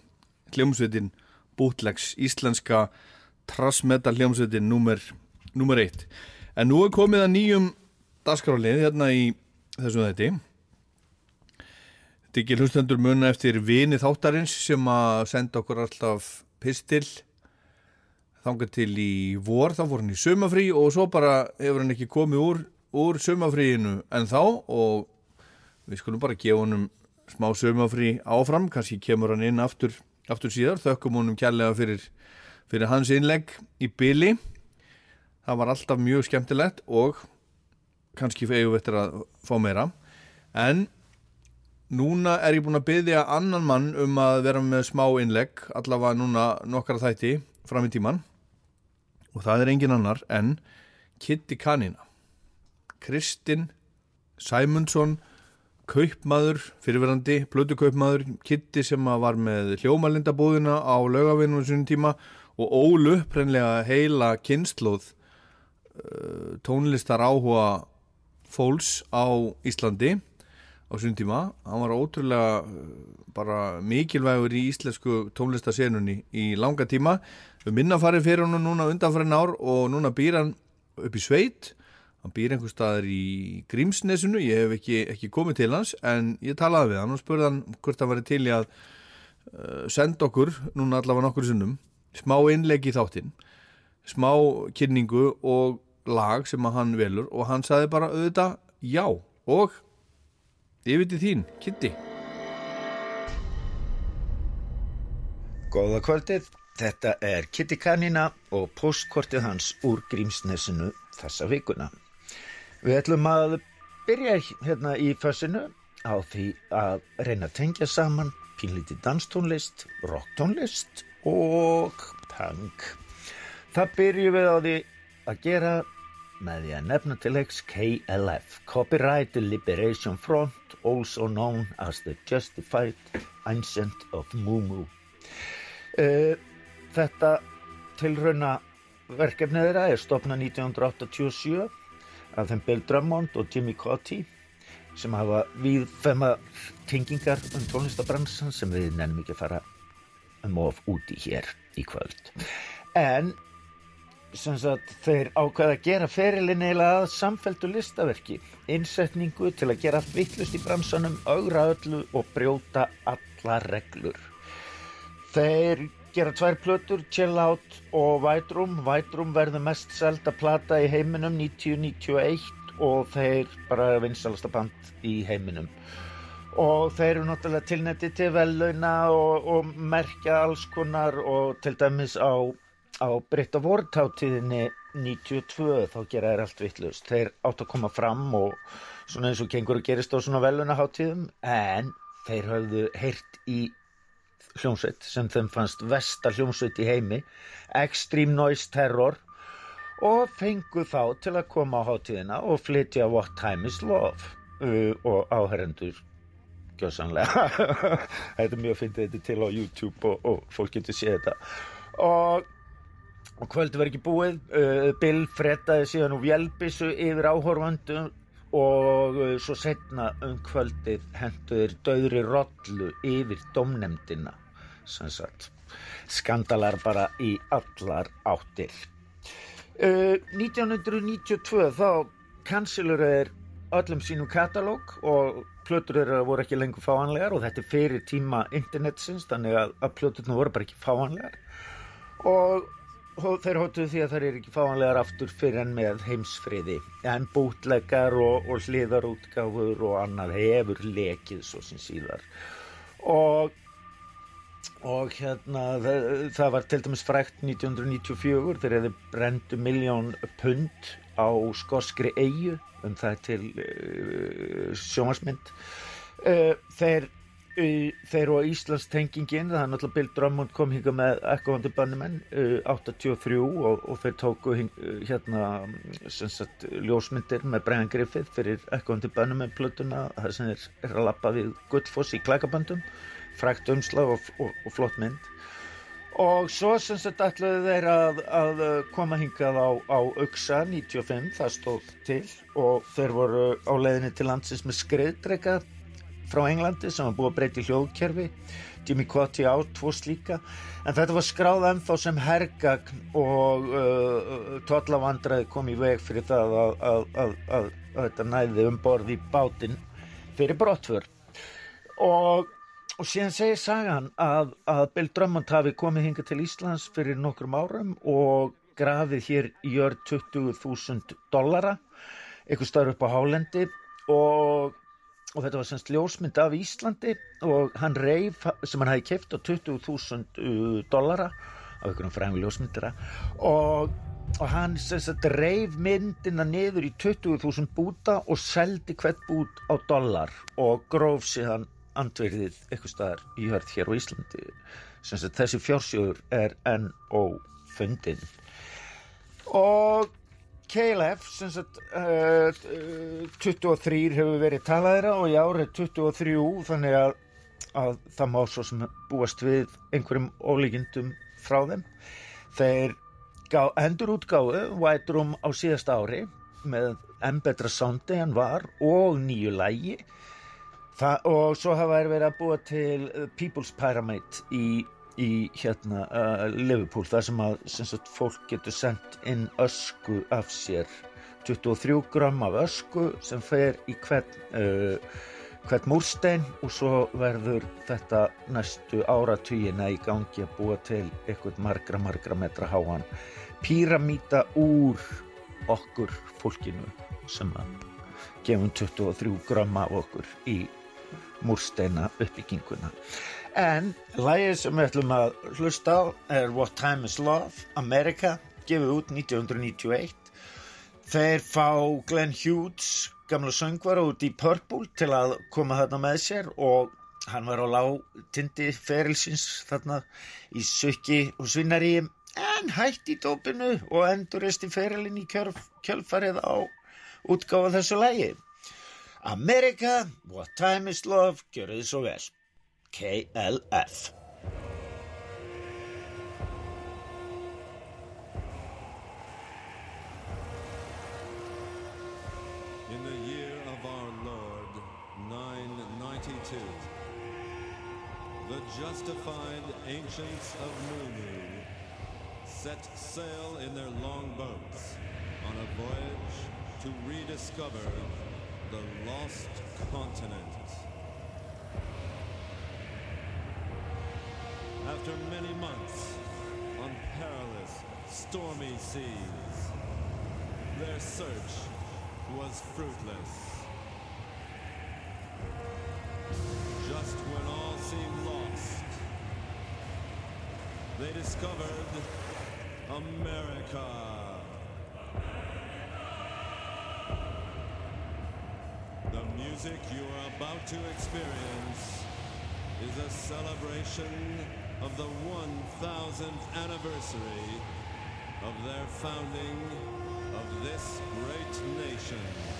Hljómsveitin Bootlegs íslenska trassmetal hljómsveitin nummer, eitt. En nú er komið að nýjum dagskrálið hérna í þessum þetti Þetta er ekki hlustendur munna eftir vini þáttarins sem að senda okkur alltaf pistil þangað til í vor, þá fór hann í sumafrí og svo bara hefur hann ekki komið úr, úr sumafríinu en þá og við skulum bara gefa honum smá sumafrí áfram, kannski kemur hann inn aftur, aftur síðar, þökkum honum kærlega fyrir, fyrir hans innlegg í byli það var alltaf mjög skemmtilegt og kannski eigum við eftir að fá meira. En núna er ég búin að byggja annan mann um að vera með smá innlegg allavega núna nokkara þætti fram í tíman og það er engin annar en Kitty Kanina. Kristinn Sæmundsson kaupmaður, fyrirverandi plötu kaupmaður, Kitty sem var með hljómalindabúðina á laugavinnum sinni tíma og ólu preinlega heila kynnslóð uh, tónlistar áhuga fólks á Íslandi á sinni tíma, hann var ótrúlega uh, bara mikilvægur í íslensku tónlistasenunni í langa tíma. Við minna farið fyrir hann núna undanfærin ár og núna býr hann upp í sveit hann býr einhver staðar í Grímsnesinu, ég hef ekki, ekki komið til hans en ég talaði við hann og spurði hann hvort hann væri til í að uh, senda okkur, núna allavega nokkur sinnum smá innlegg í þáttinn smá kynningu og lag sem að hann velur og hann saði bara auðvitað já og yfir til þín, Kitty Góða kvöldið, þetta er Kitty Kanina og postkortið hans úr Grímsnesinu þessa vikuna. Við ætlum að byrja hérna í fössinu á því að reyna að tengja saman pínlítið danstónlist, rocktónlist og punk. Það byrjum við á því að gera með því að nefna til leiks KLF, Copyright Liberation Front, also known as the Justified Ancient of Mumu. Uh, þetta tilrauna verkefnið þeirra er stopnað 1987 af þeim Bill Drummond og Jimmy Cotty sem hafa viðfema tengingar um tónlistabransan sem við nefnum ekki að fara um of úti hér í kvöld. En sem sagt, þeir ákveða að gera ferilinn eiginlega að samfelldu listaverki, innsetningu til að gera allt vittlust í bransanum, augra öllu og brjóta alla reglur. Þeir gera tvær plötur, Chill Out og White Room. White Room verður mest selda plata í heiminum 1991 og þeir bara vinsalasta band í heiminum. Og þeir eru náttúrulega tilnetti til vellauna og, og merkja alls konar og til dæmis á, á Britta Vortáttíðinni 92 þá gera þeir allt vittlust. Þeir átt að koma fram og svona eins og gengur að gerist á svona velunaháttíðum en þeir höfðu heyrt í hljómsveit sem þeim fannst versta hljómsveit í heimi Extreme Noise Terror og fengu þá til að koma á hátíðina og flytja What Time Is Love uh, og áherendur gjössanlega *laughs* þetta er mjög fyndið þetta er til á YouTube og, og fólk getur séð þetta. Og, og kvöldi var ekki búið uh, Bill frettaði síðan úr vélbissu yfir áhorfandu og uh, svo setna um kvöldið henduður döðri rollu yfir domnemdina skandalar bara í allar áttir. Uh, 1992 þá kansilur er öllum sínum katalóg og plötur þeirra voru ekki lengur fáanlegar og þetta er fyrir tíma internetsins þannig að, að plöturna voru bara ekki fáanlegar. Og, og þeir hóttuðu því að þær eru ekki fáanlegar aftur fyrir en með heimsfriði. En bútlegar og, og hliðarútgáfur og annað hefur lekið svo sem síðar. Og og hérna það, það var til dæmis frækt 1994 þegar þeir brendu miljón pund á skoskri eigu um það til uh, sjómasmynd uh, þeir uh, þeir og Íslands tengingin það er náttúrulega Bill Drummond kom hinga með Echoandi Bunnymen 83 og, og þeir tóku hing, hérna sem sagt ljósmyndir með Brian Griffith fyrir Echoandi Bunnymen plötuna það sem er, er að lappa við Gullfoss í klækaböndum frækt umslag og, og, og flott mynd. Og svo sem sagt ætluðu þeir að, að uh, koma hingað á, á Uxa 95, það stóð til. Og þeir voru á leiðinni til landsins með skriðdrega frá Englandi sem var búið að breyta í hljóðkerfi. Jimmy Cotty á tvo slíka. En þetta var skráð ennþá sem hergagn og uh, tollavandræði kom í veg fyrir það að, að, að, þetta næði um borð í bátinn fyrir brottför. Og, og síðan segir sagan að, að Bill Drummond hafi komið hingað til Íslands fyrir nokkrum árum og grafið hér í jörð 20.000 dollara eitthvað stöður upp á hálendi. Og og þetta var semst ljósmynd af Íslandi og hann reif sem hann hafi keft á 20.000 dollara af einhverjum fræðum ljósmyndira og, og hann semst reif myndina niður í 20.000 búta og seldi hvert bút á dollar og gróf síðan andverðið eitthvað staðar í hörð hér á Íslandi. Semst þessi fjársjóður er enn og fundin og KLF sem sagt uh, uh, 23 hefur verið talaðira og í árið 23 þannig að, að það má svo sem búast við einhverjum ólíkindum frá þeim. Þeir gá, endur útgáðu White Room á síðast ári með enn betra soundi en var og nýju lægi Það, og svo hafa þeir verið að búa til uh, People's Pyramid í, í hérna uh, Liverpool þar sem að sem sagt, fólk getur sendt inn ösku af sér. 23 gram af ösku sem fer í hvern, uh, hvern múrstein og svo verður þetta næstu áratugina í gangi að búa til eitthvað margra margra metra háan píramíta úr okkur fólkinu sem að gefum 23 gram af okkur í múrsteina uppbygginguna. En lægið sem við ætlum að hlusta á er What Time Is Love, America, gefið út 1991. Þeir fá Glenn Hughes, gamla söngvara út í Purple til að koma þarna með sér og hann var á lág-tindi ferilsins þarna í sökki og svinnari en hætt í dópinu og endurist í ferilin í kjölfarið á útgáfa þessu lægi. America, What Time Is Love, gjörðu þið svo vel. KLF. In the year of our Lord, 992, the justified ancients of Munu set sail in their long boats on a voyage to rediscover the lost continent. After many months on perilous, stormy seas, their search was fruitless. Just when all seemed lost, they discovered America. The music you are about to experience is a celebration of the 1000th anniversary of their founding of this great nation.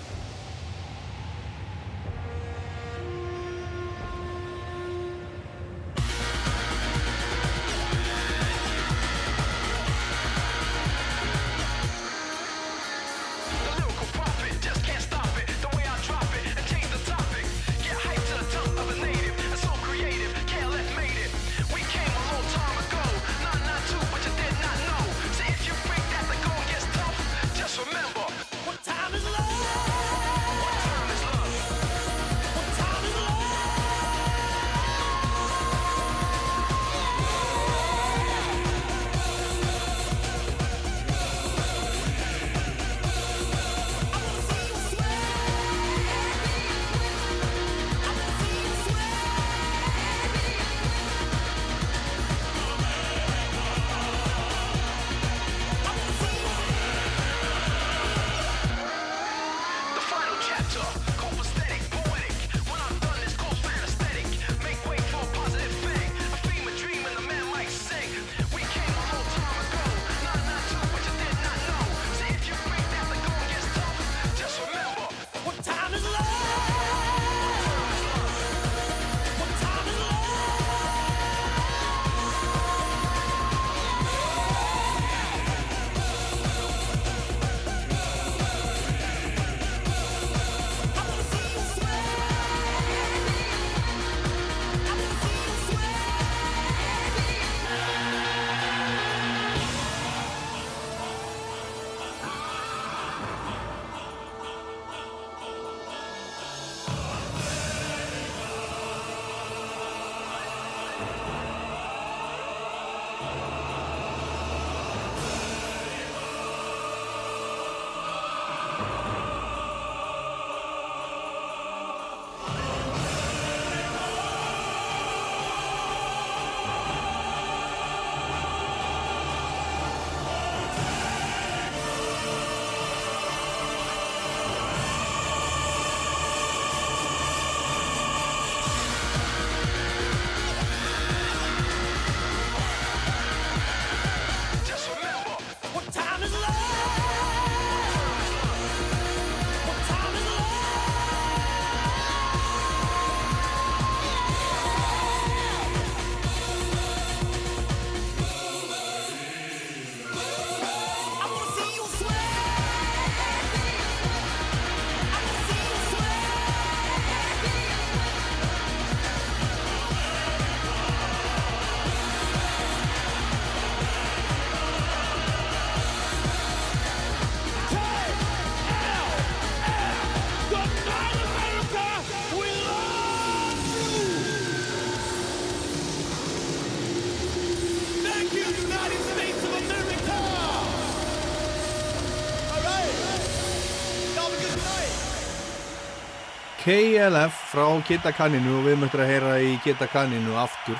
KLF frá Kitta Kanninu og við möttum að heyra í Kitta Kanninu aftur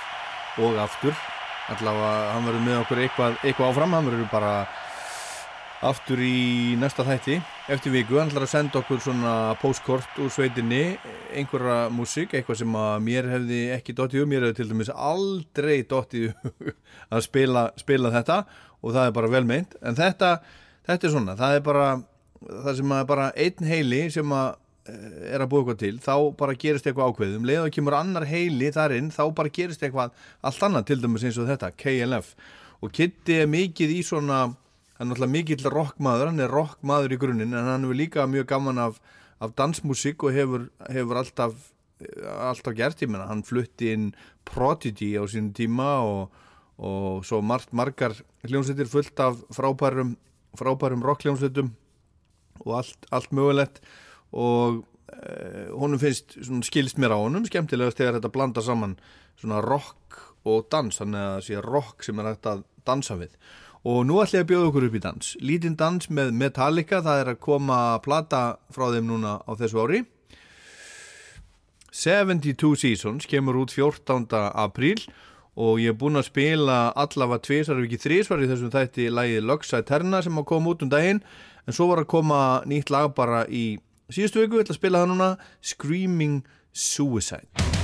og aftur. Allavega hann verður með okkur eitthvað, eitthvað áfram hann verður bara aftur í næsta þætti eftir viku, hann ætlar að senda okkur svona postkort úr sveitinni einhverja músík, eitthvað sem að mér hefði ekki dottið um, mér hefði til dæmis aldrei dottið *laughs* að spila, spila þetta og það er bara vel meint. En þetta, þetta er svona, það er bara það sem að bara einn heili sem að er að búa eitthvað til, þá bara gerist eitthvað ákveðum, leið og kemur annar heili þar inn, þá bara gerist eitthvað allt annað til dæmis eins og þetta, KLF og Kitty er mikið í svona hann er náttúrulega mikill rockmaður, hann er rockmaður í grunninn en hann hefur líka mjög gaman af, af dansmusík og hefur, hefur alltaf, alltaf gert. Ég menna, hann flutti inn Prodigy á sínum tíma og, og svo margt margar hljómsveitir fullt af frábærum, frábærum rockljómsveitum og allt, allt mögulegt og eh, honum finnst skilst mér á honum skemmtilegast þegar þetta blanda saman svona rock og dans þannig að það sé rock sem er hægt að dansa við. Og nú ætla ég að bjóða okkur upp í dans. Lítinn dans með Metallica það er að koma plata frá þeim núna á þessu ári. 72 Seasons kemur út 14. apríl og ég er búinn að spila allavega tvisar ef ekki þrísvar í þessum þætti lagið Luxa Eterna sem að koma út um daginn. En svo var að koma nýtt lag bara í síðustu viku, ég ætla að spila það núna Screaming Suicide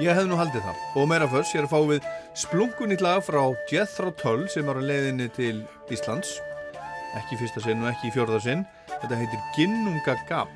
Ég hef nú haldið það. Og meira fyrst, ég er að fá við splunkunýtt lag frá Jethro Tull sem var á leiðinni til Íslands. Ekki fyrsta sinn og ekki í fjórða sinn. Þetta heitir Ginnunga Gap.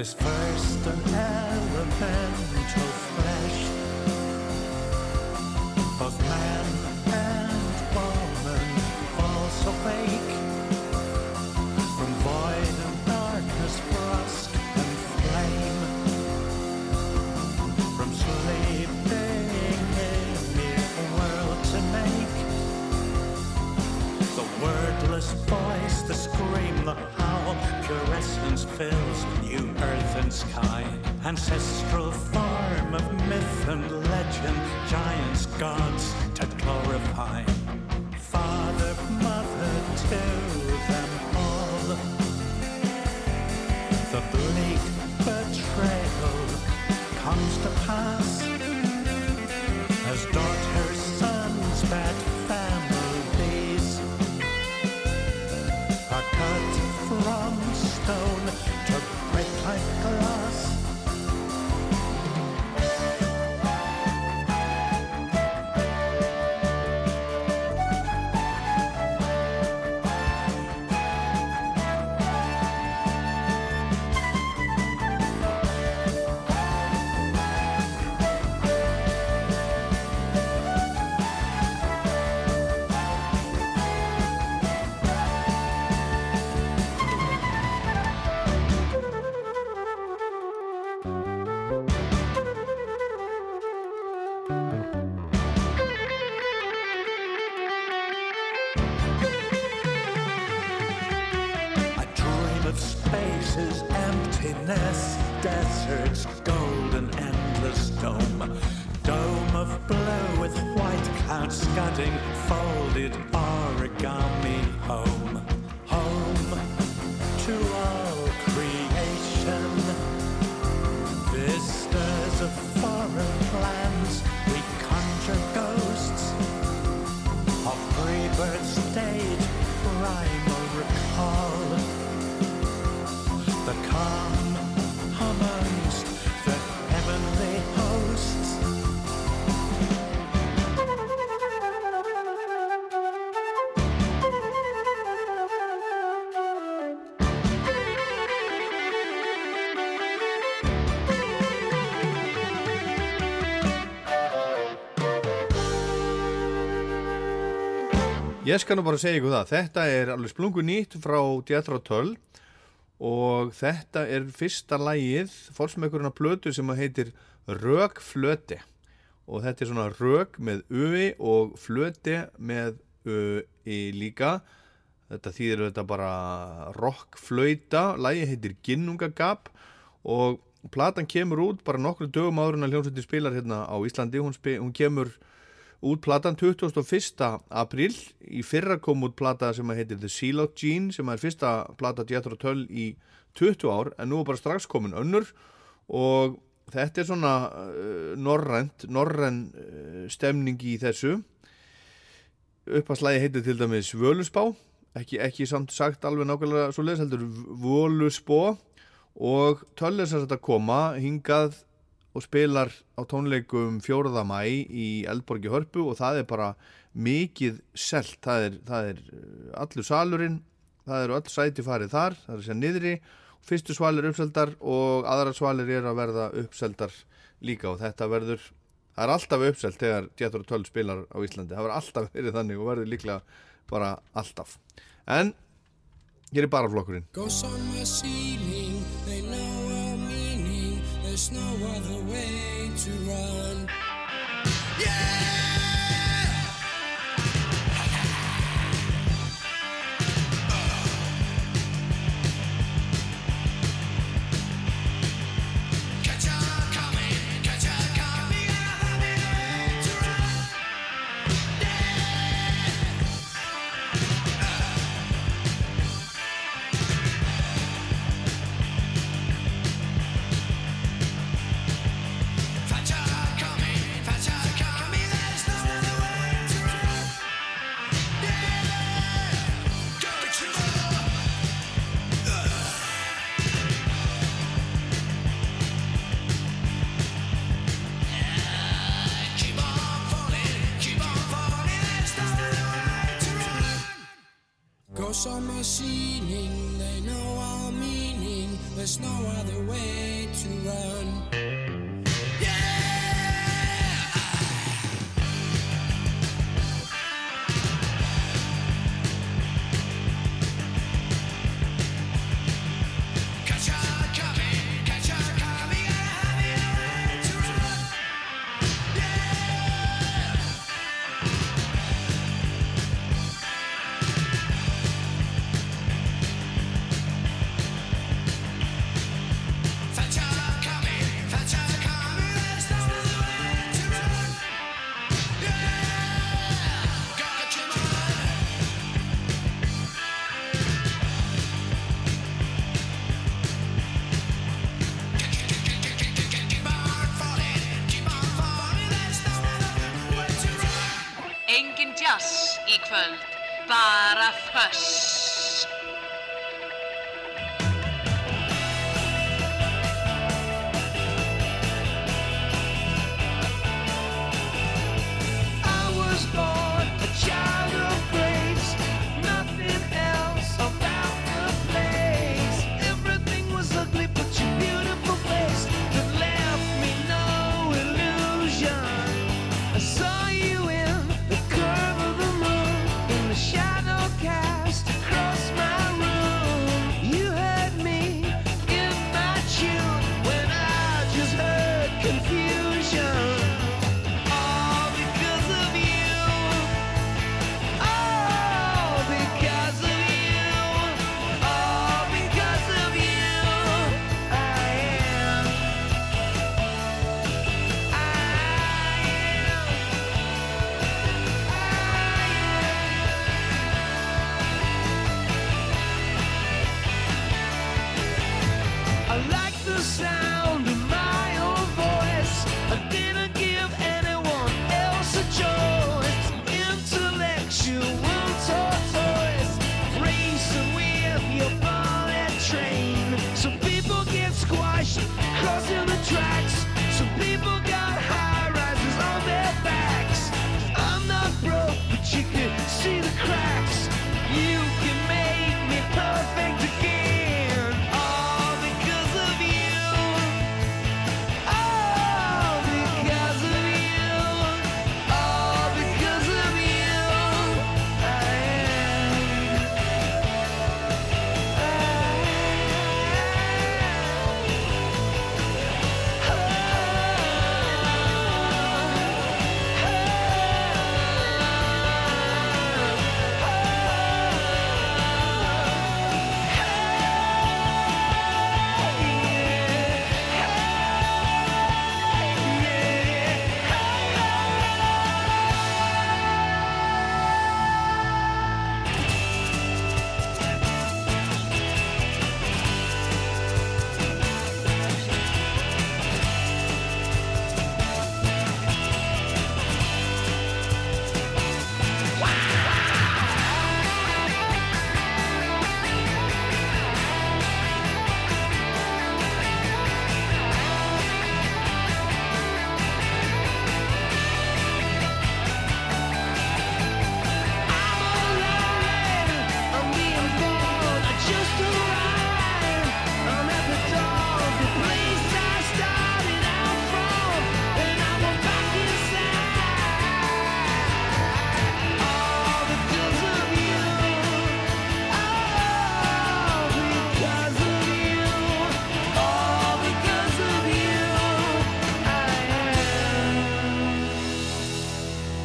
This first and elemental flesh. Of man and woman falls awake. From void and darkness, frost and flame, from sleeping in the world to make. The wordless voice, the scream, the howl, pure essence fills heaven's. Ancestral farm of myth and legend, giants, gods, Ég skal nú bara segja ykkur það. Þetta er alveg splungu nýtt frá Jethro Tull og þetta er fyrsta lægið, fórsmökkurinn af blötu sem heitir Rögflöti og þetta er svona rög með uvi og flöti með ui líka. Þetta þýðir þetta bara rockflöita, lægið heitir Ginnungagap og platan kemur út bara nokkru dögum áður en að hljómsveitin spilar hérna á Íslandi, hún, hún kemur út platan 21. apríl. Í fyrra kom út plata sem að heitir The Seal of Gene sem er fyrsta plata Jethro Tull í 20 ár en nú er bara strax komin önnur. Og þetta er svona uh, norrænt, norræn uh, stemning í þessu. Uppaslægi heitir til dæmis Völusbá ekki, ekki samt sagt alveg nákvæmlega svo leiðis heldur Völusbó og Tull er sagt að koma hingað og spilar á tónleikum 4. mæ í Eldborgi Hörpu og það er bara mikið selt, það er, það er uh, allur salurinn, það eru öll sæti farið þar, það er sér niðri. Fyrstu svalir uppseldar og aðra svalir er að verða uppseldar líka og þetta verður það er alltaf uppselt þegar Jethro Tull spilar á Íslandi. Það verður alltaf *laughs* verið þannig og verður líklega bara alltaf. En hér er bara flokkurinn. Ghosts on my ceiling, There's no other way to run. Ghosts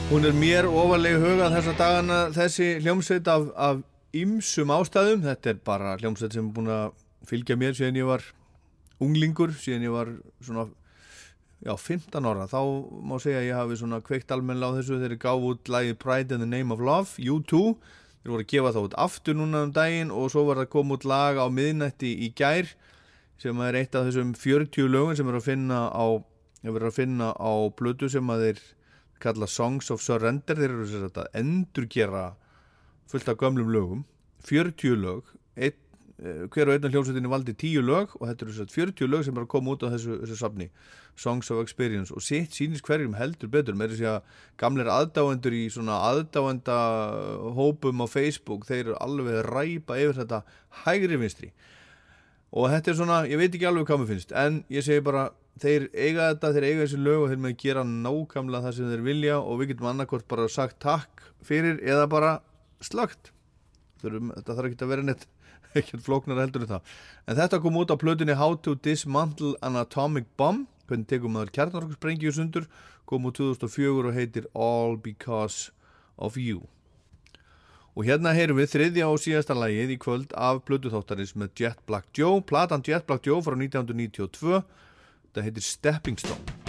Hún er mér ofarlega hugað þessa dagana þessi hljómsveit af, af ymsum ástæðum. Þetta er bara hljómsveit sem er búin að fylgja mér síðan ég var unglingur, síðan ég var svona, já, 15 ára. Þá má segja að ég hafi svona kveikt almennilega á þessu þegar ég gáf út lagið Pride in the Name of Love, U2. Þeir voru að gefa það út aftur núna um daginn og svo var það að koma út lag á miðnætti í gær sem er eitt af þessum 40 lögum sem er að finna á, er að finna á blödu sem að þeir kalla Songs of Surrender þeir eru sér að endurgera fullt af gömlum lögum 40 lög einn, eh, hver og einn af hljómsveitinni valdi 10 lög og þetta eru sér 40 lög sem er að koma út á þessu, þessu safni Songs of Experience. Og sitt sýnist hverjum heldur betur með þess að gamlir aðdáendur í svona aðdáenda hópum á Facebook þeir eru alveg að ræpa yfir þetta hægri vinstri. Og þetta er svona, ég veit ekki alveg hvað mér finnst en ég segi bara, þeir eiga þetta þeir eiga þessi lög og þeir með gera nákvæmlega það sem þeir vilja og við getum annarkort bara sagt takk fyrir eða bara Þurfum, þetta þarf ekki að vera neitt *laughs* ekkert flóknar heldur en það en þetta kom út á plötunni How to Dismantle an Atomic Bomb hvernig tekum maður kjarnarokksprengju sundur kom út 2004 og heitir All Because of You Og hérna heyrum við þriðja og síðasta lagið í kvöld af Plutuþáttarins með Jet Black Joe, platan Jet Black Joe frá 1992. Það heitir Stepping Stone.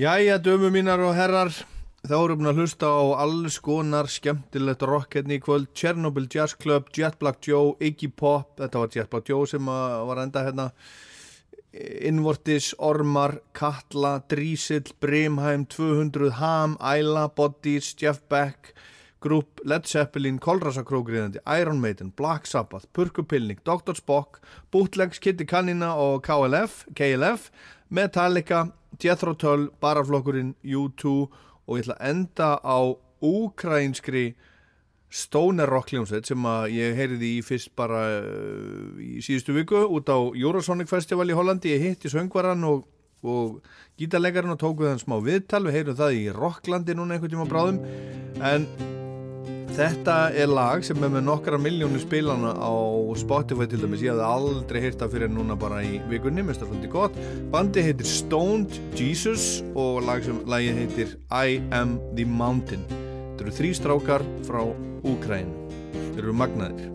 Jæja, dömu mínar og herrar, þá erum við að hlusta á alls konar skemmtilegt rock hérna í kvöld, Chernobyl Jazz Club, Jet Black Joe, Iggy Pop, þetta var Jet Black Joe sem var enda hérna, Invortis, Ormar, Katla, Drísill, Brimheim, 200, Ham, Ayla, Bodies, Jeff Beck, Group, Led Zeppelin, Kolrasakrógriðandi, Iron Maiden, Black Sabbath, Purkupilning, Dr. Spock, Bootlegs, Kitty Kannina og KLF, KLF, Metallica, Jethro Tull, Baraflokkurinn, U2 og ég ætla að enda á úkrænskri Stoner Rock hljómsveit sem að ég heyriði í fyrst bara uh, í síðustu viku út á Eurosonic Festival í Hollandi, ég hitti söngvaran og, og gítarleikarinn og tóku þann smá viðtal, við heyrum það í Rocklandi núna einhvern tíma bráðum. En þetta er lag sem er með nokkra miljónu spilana á Spotify til dæmis, ég hafði aldrei heyrt það fyrir núna bara í vikunni, mest að fundi gott. Bandi heitir Stoned Jesus og lag sem, lagið heitir I Am The Mountain. Þetta eru þrý strákar frá Úkræn þeir eru magnaðir.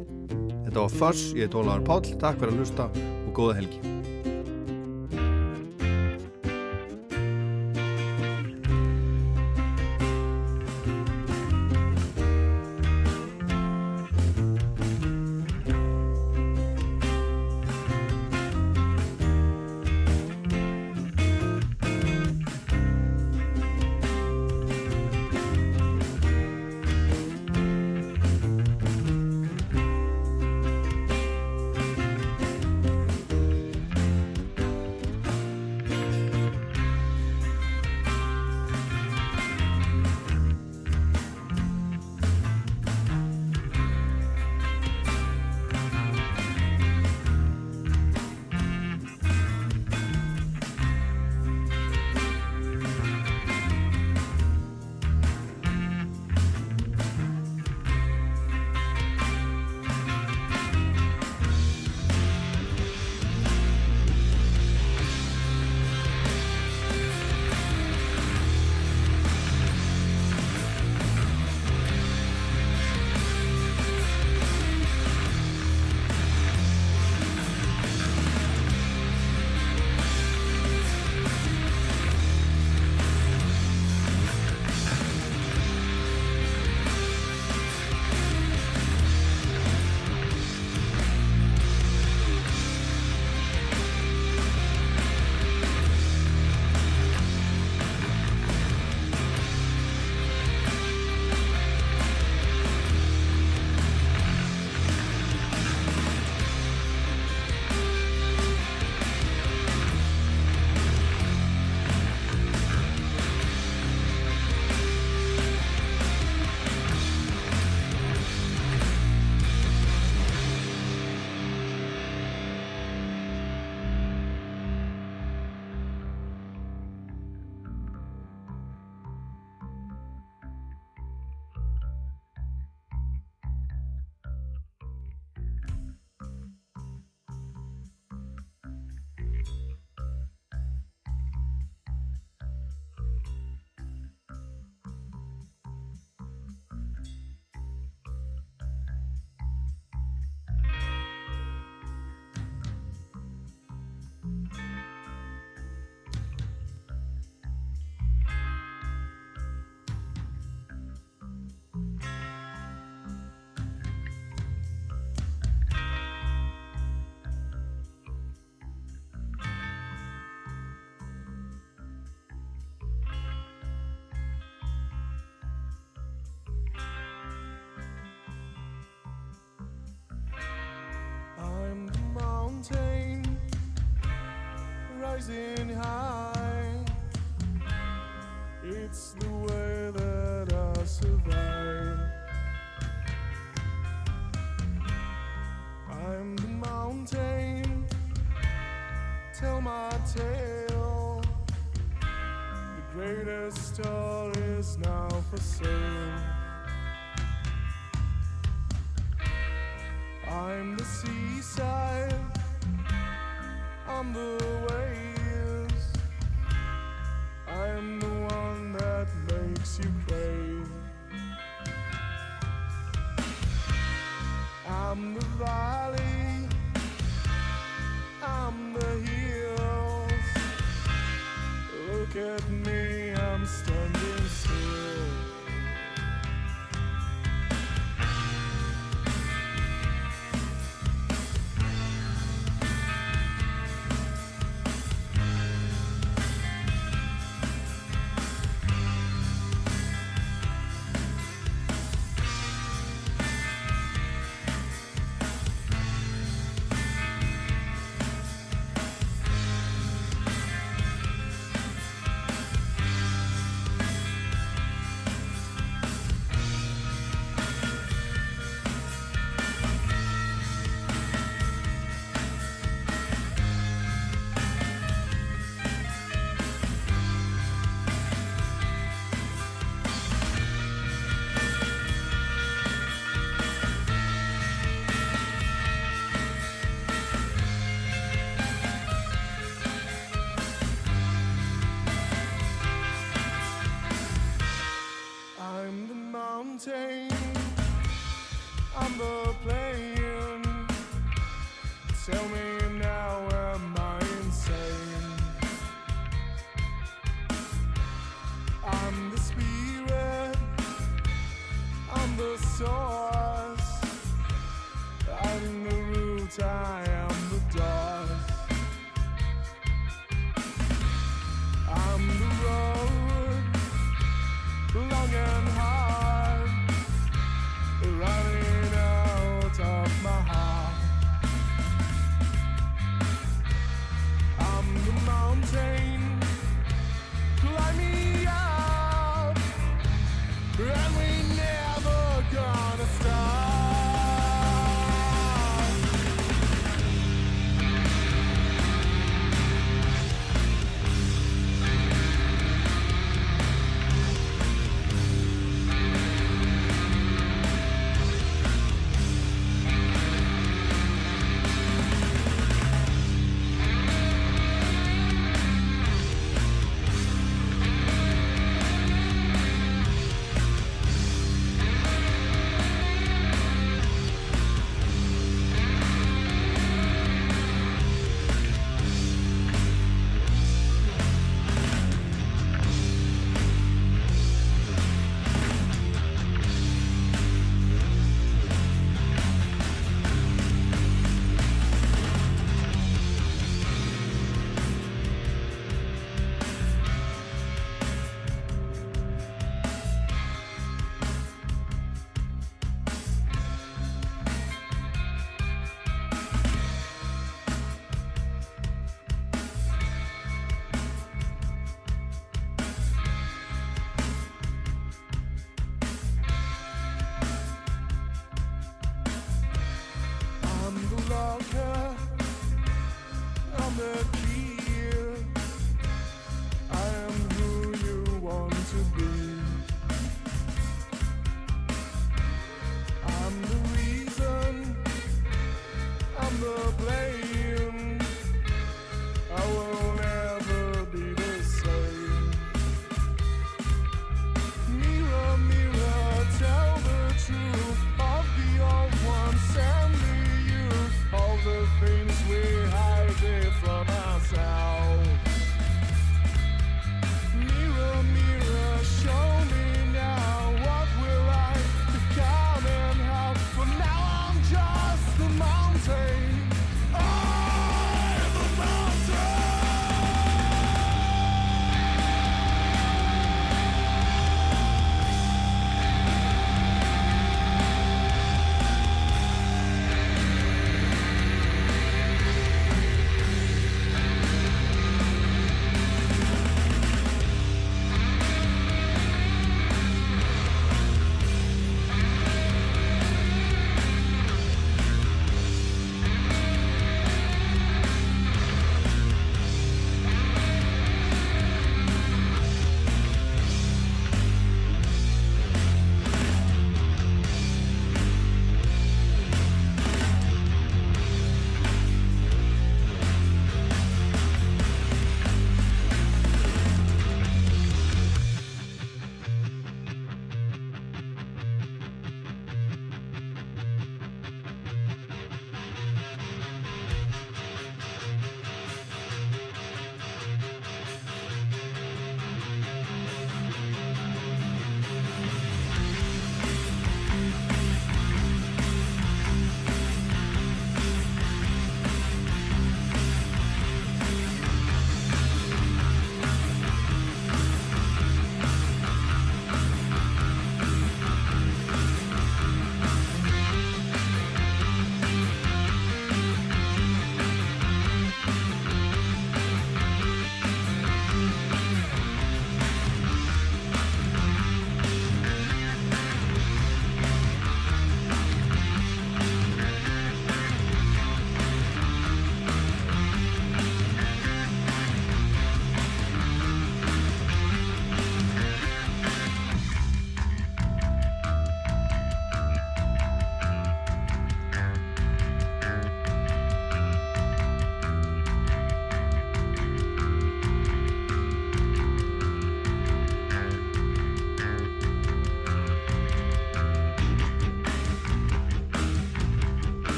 Þetta var Fuss, ég er Tólaður Páll. Takk fyrir að hlusta og góða helgi mountain rising high. It's the way that I survive. I'm the mountain, tell my tale. The greatest star is now for sale. I'm the seaside, I'm the waves. I'm the one that makes you crave. I'm the valley, I'm the hills. Look at me,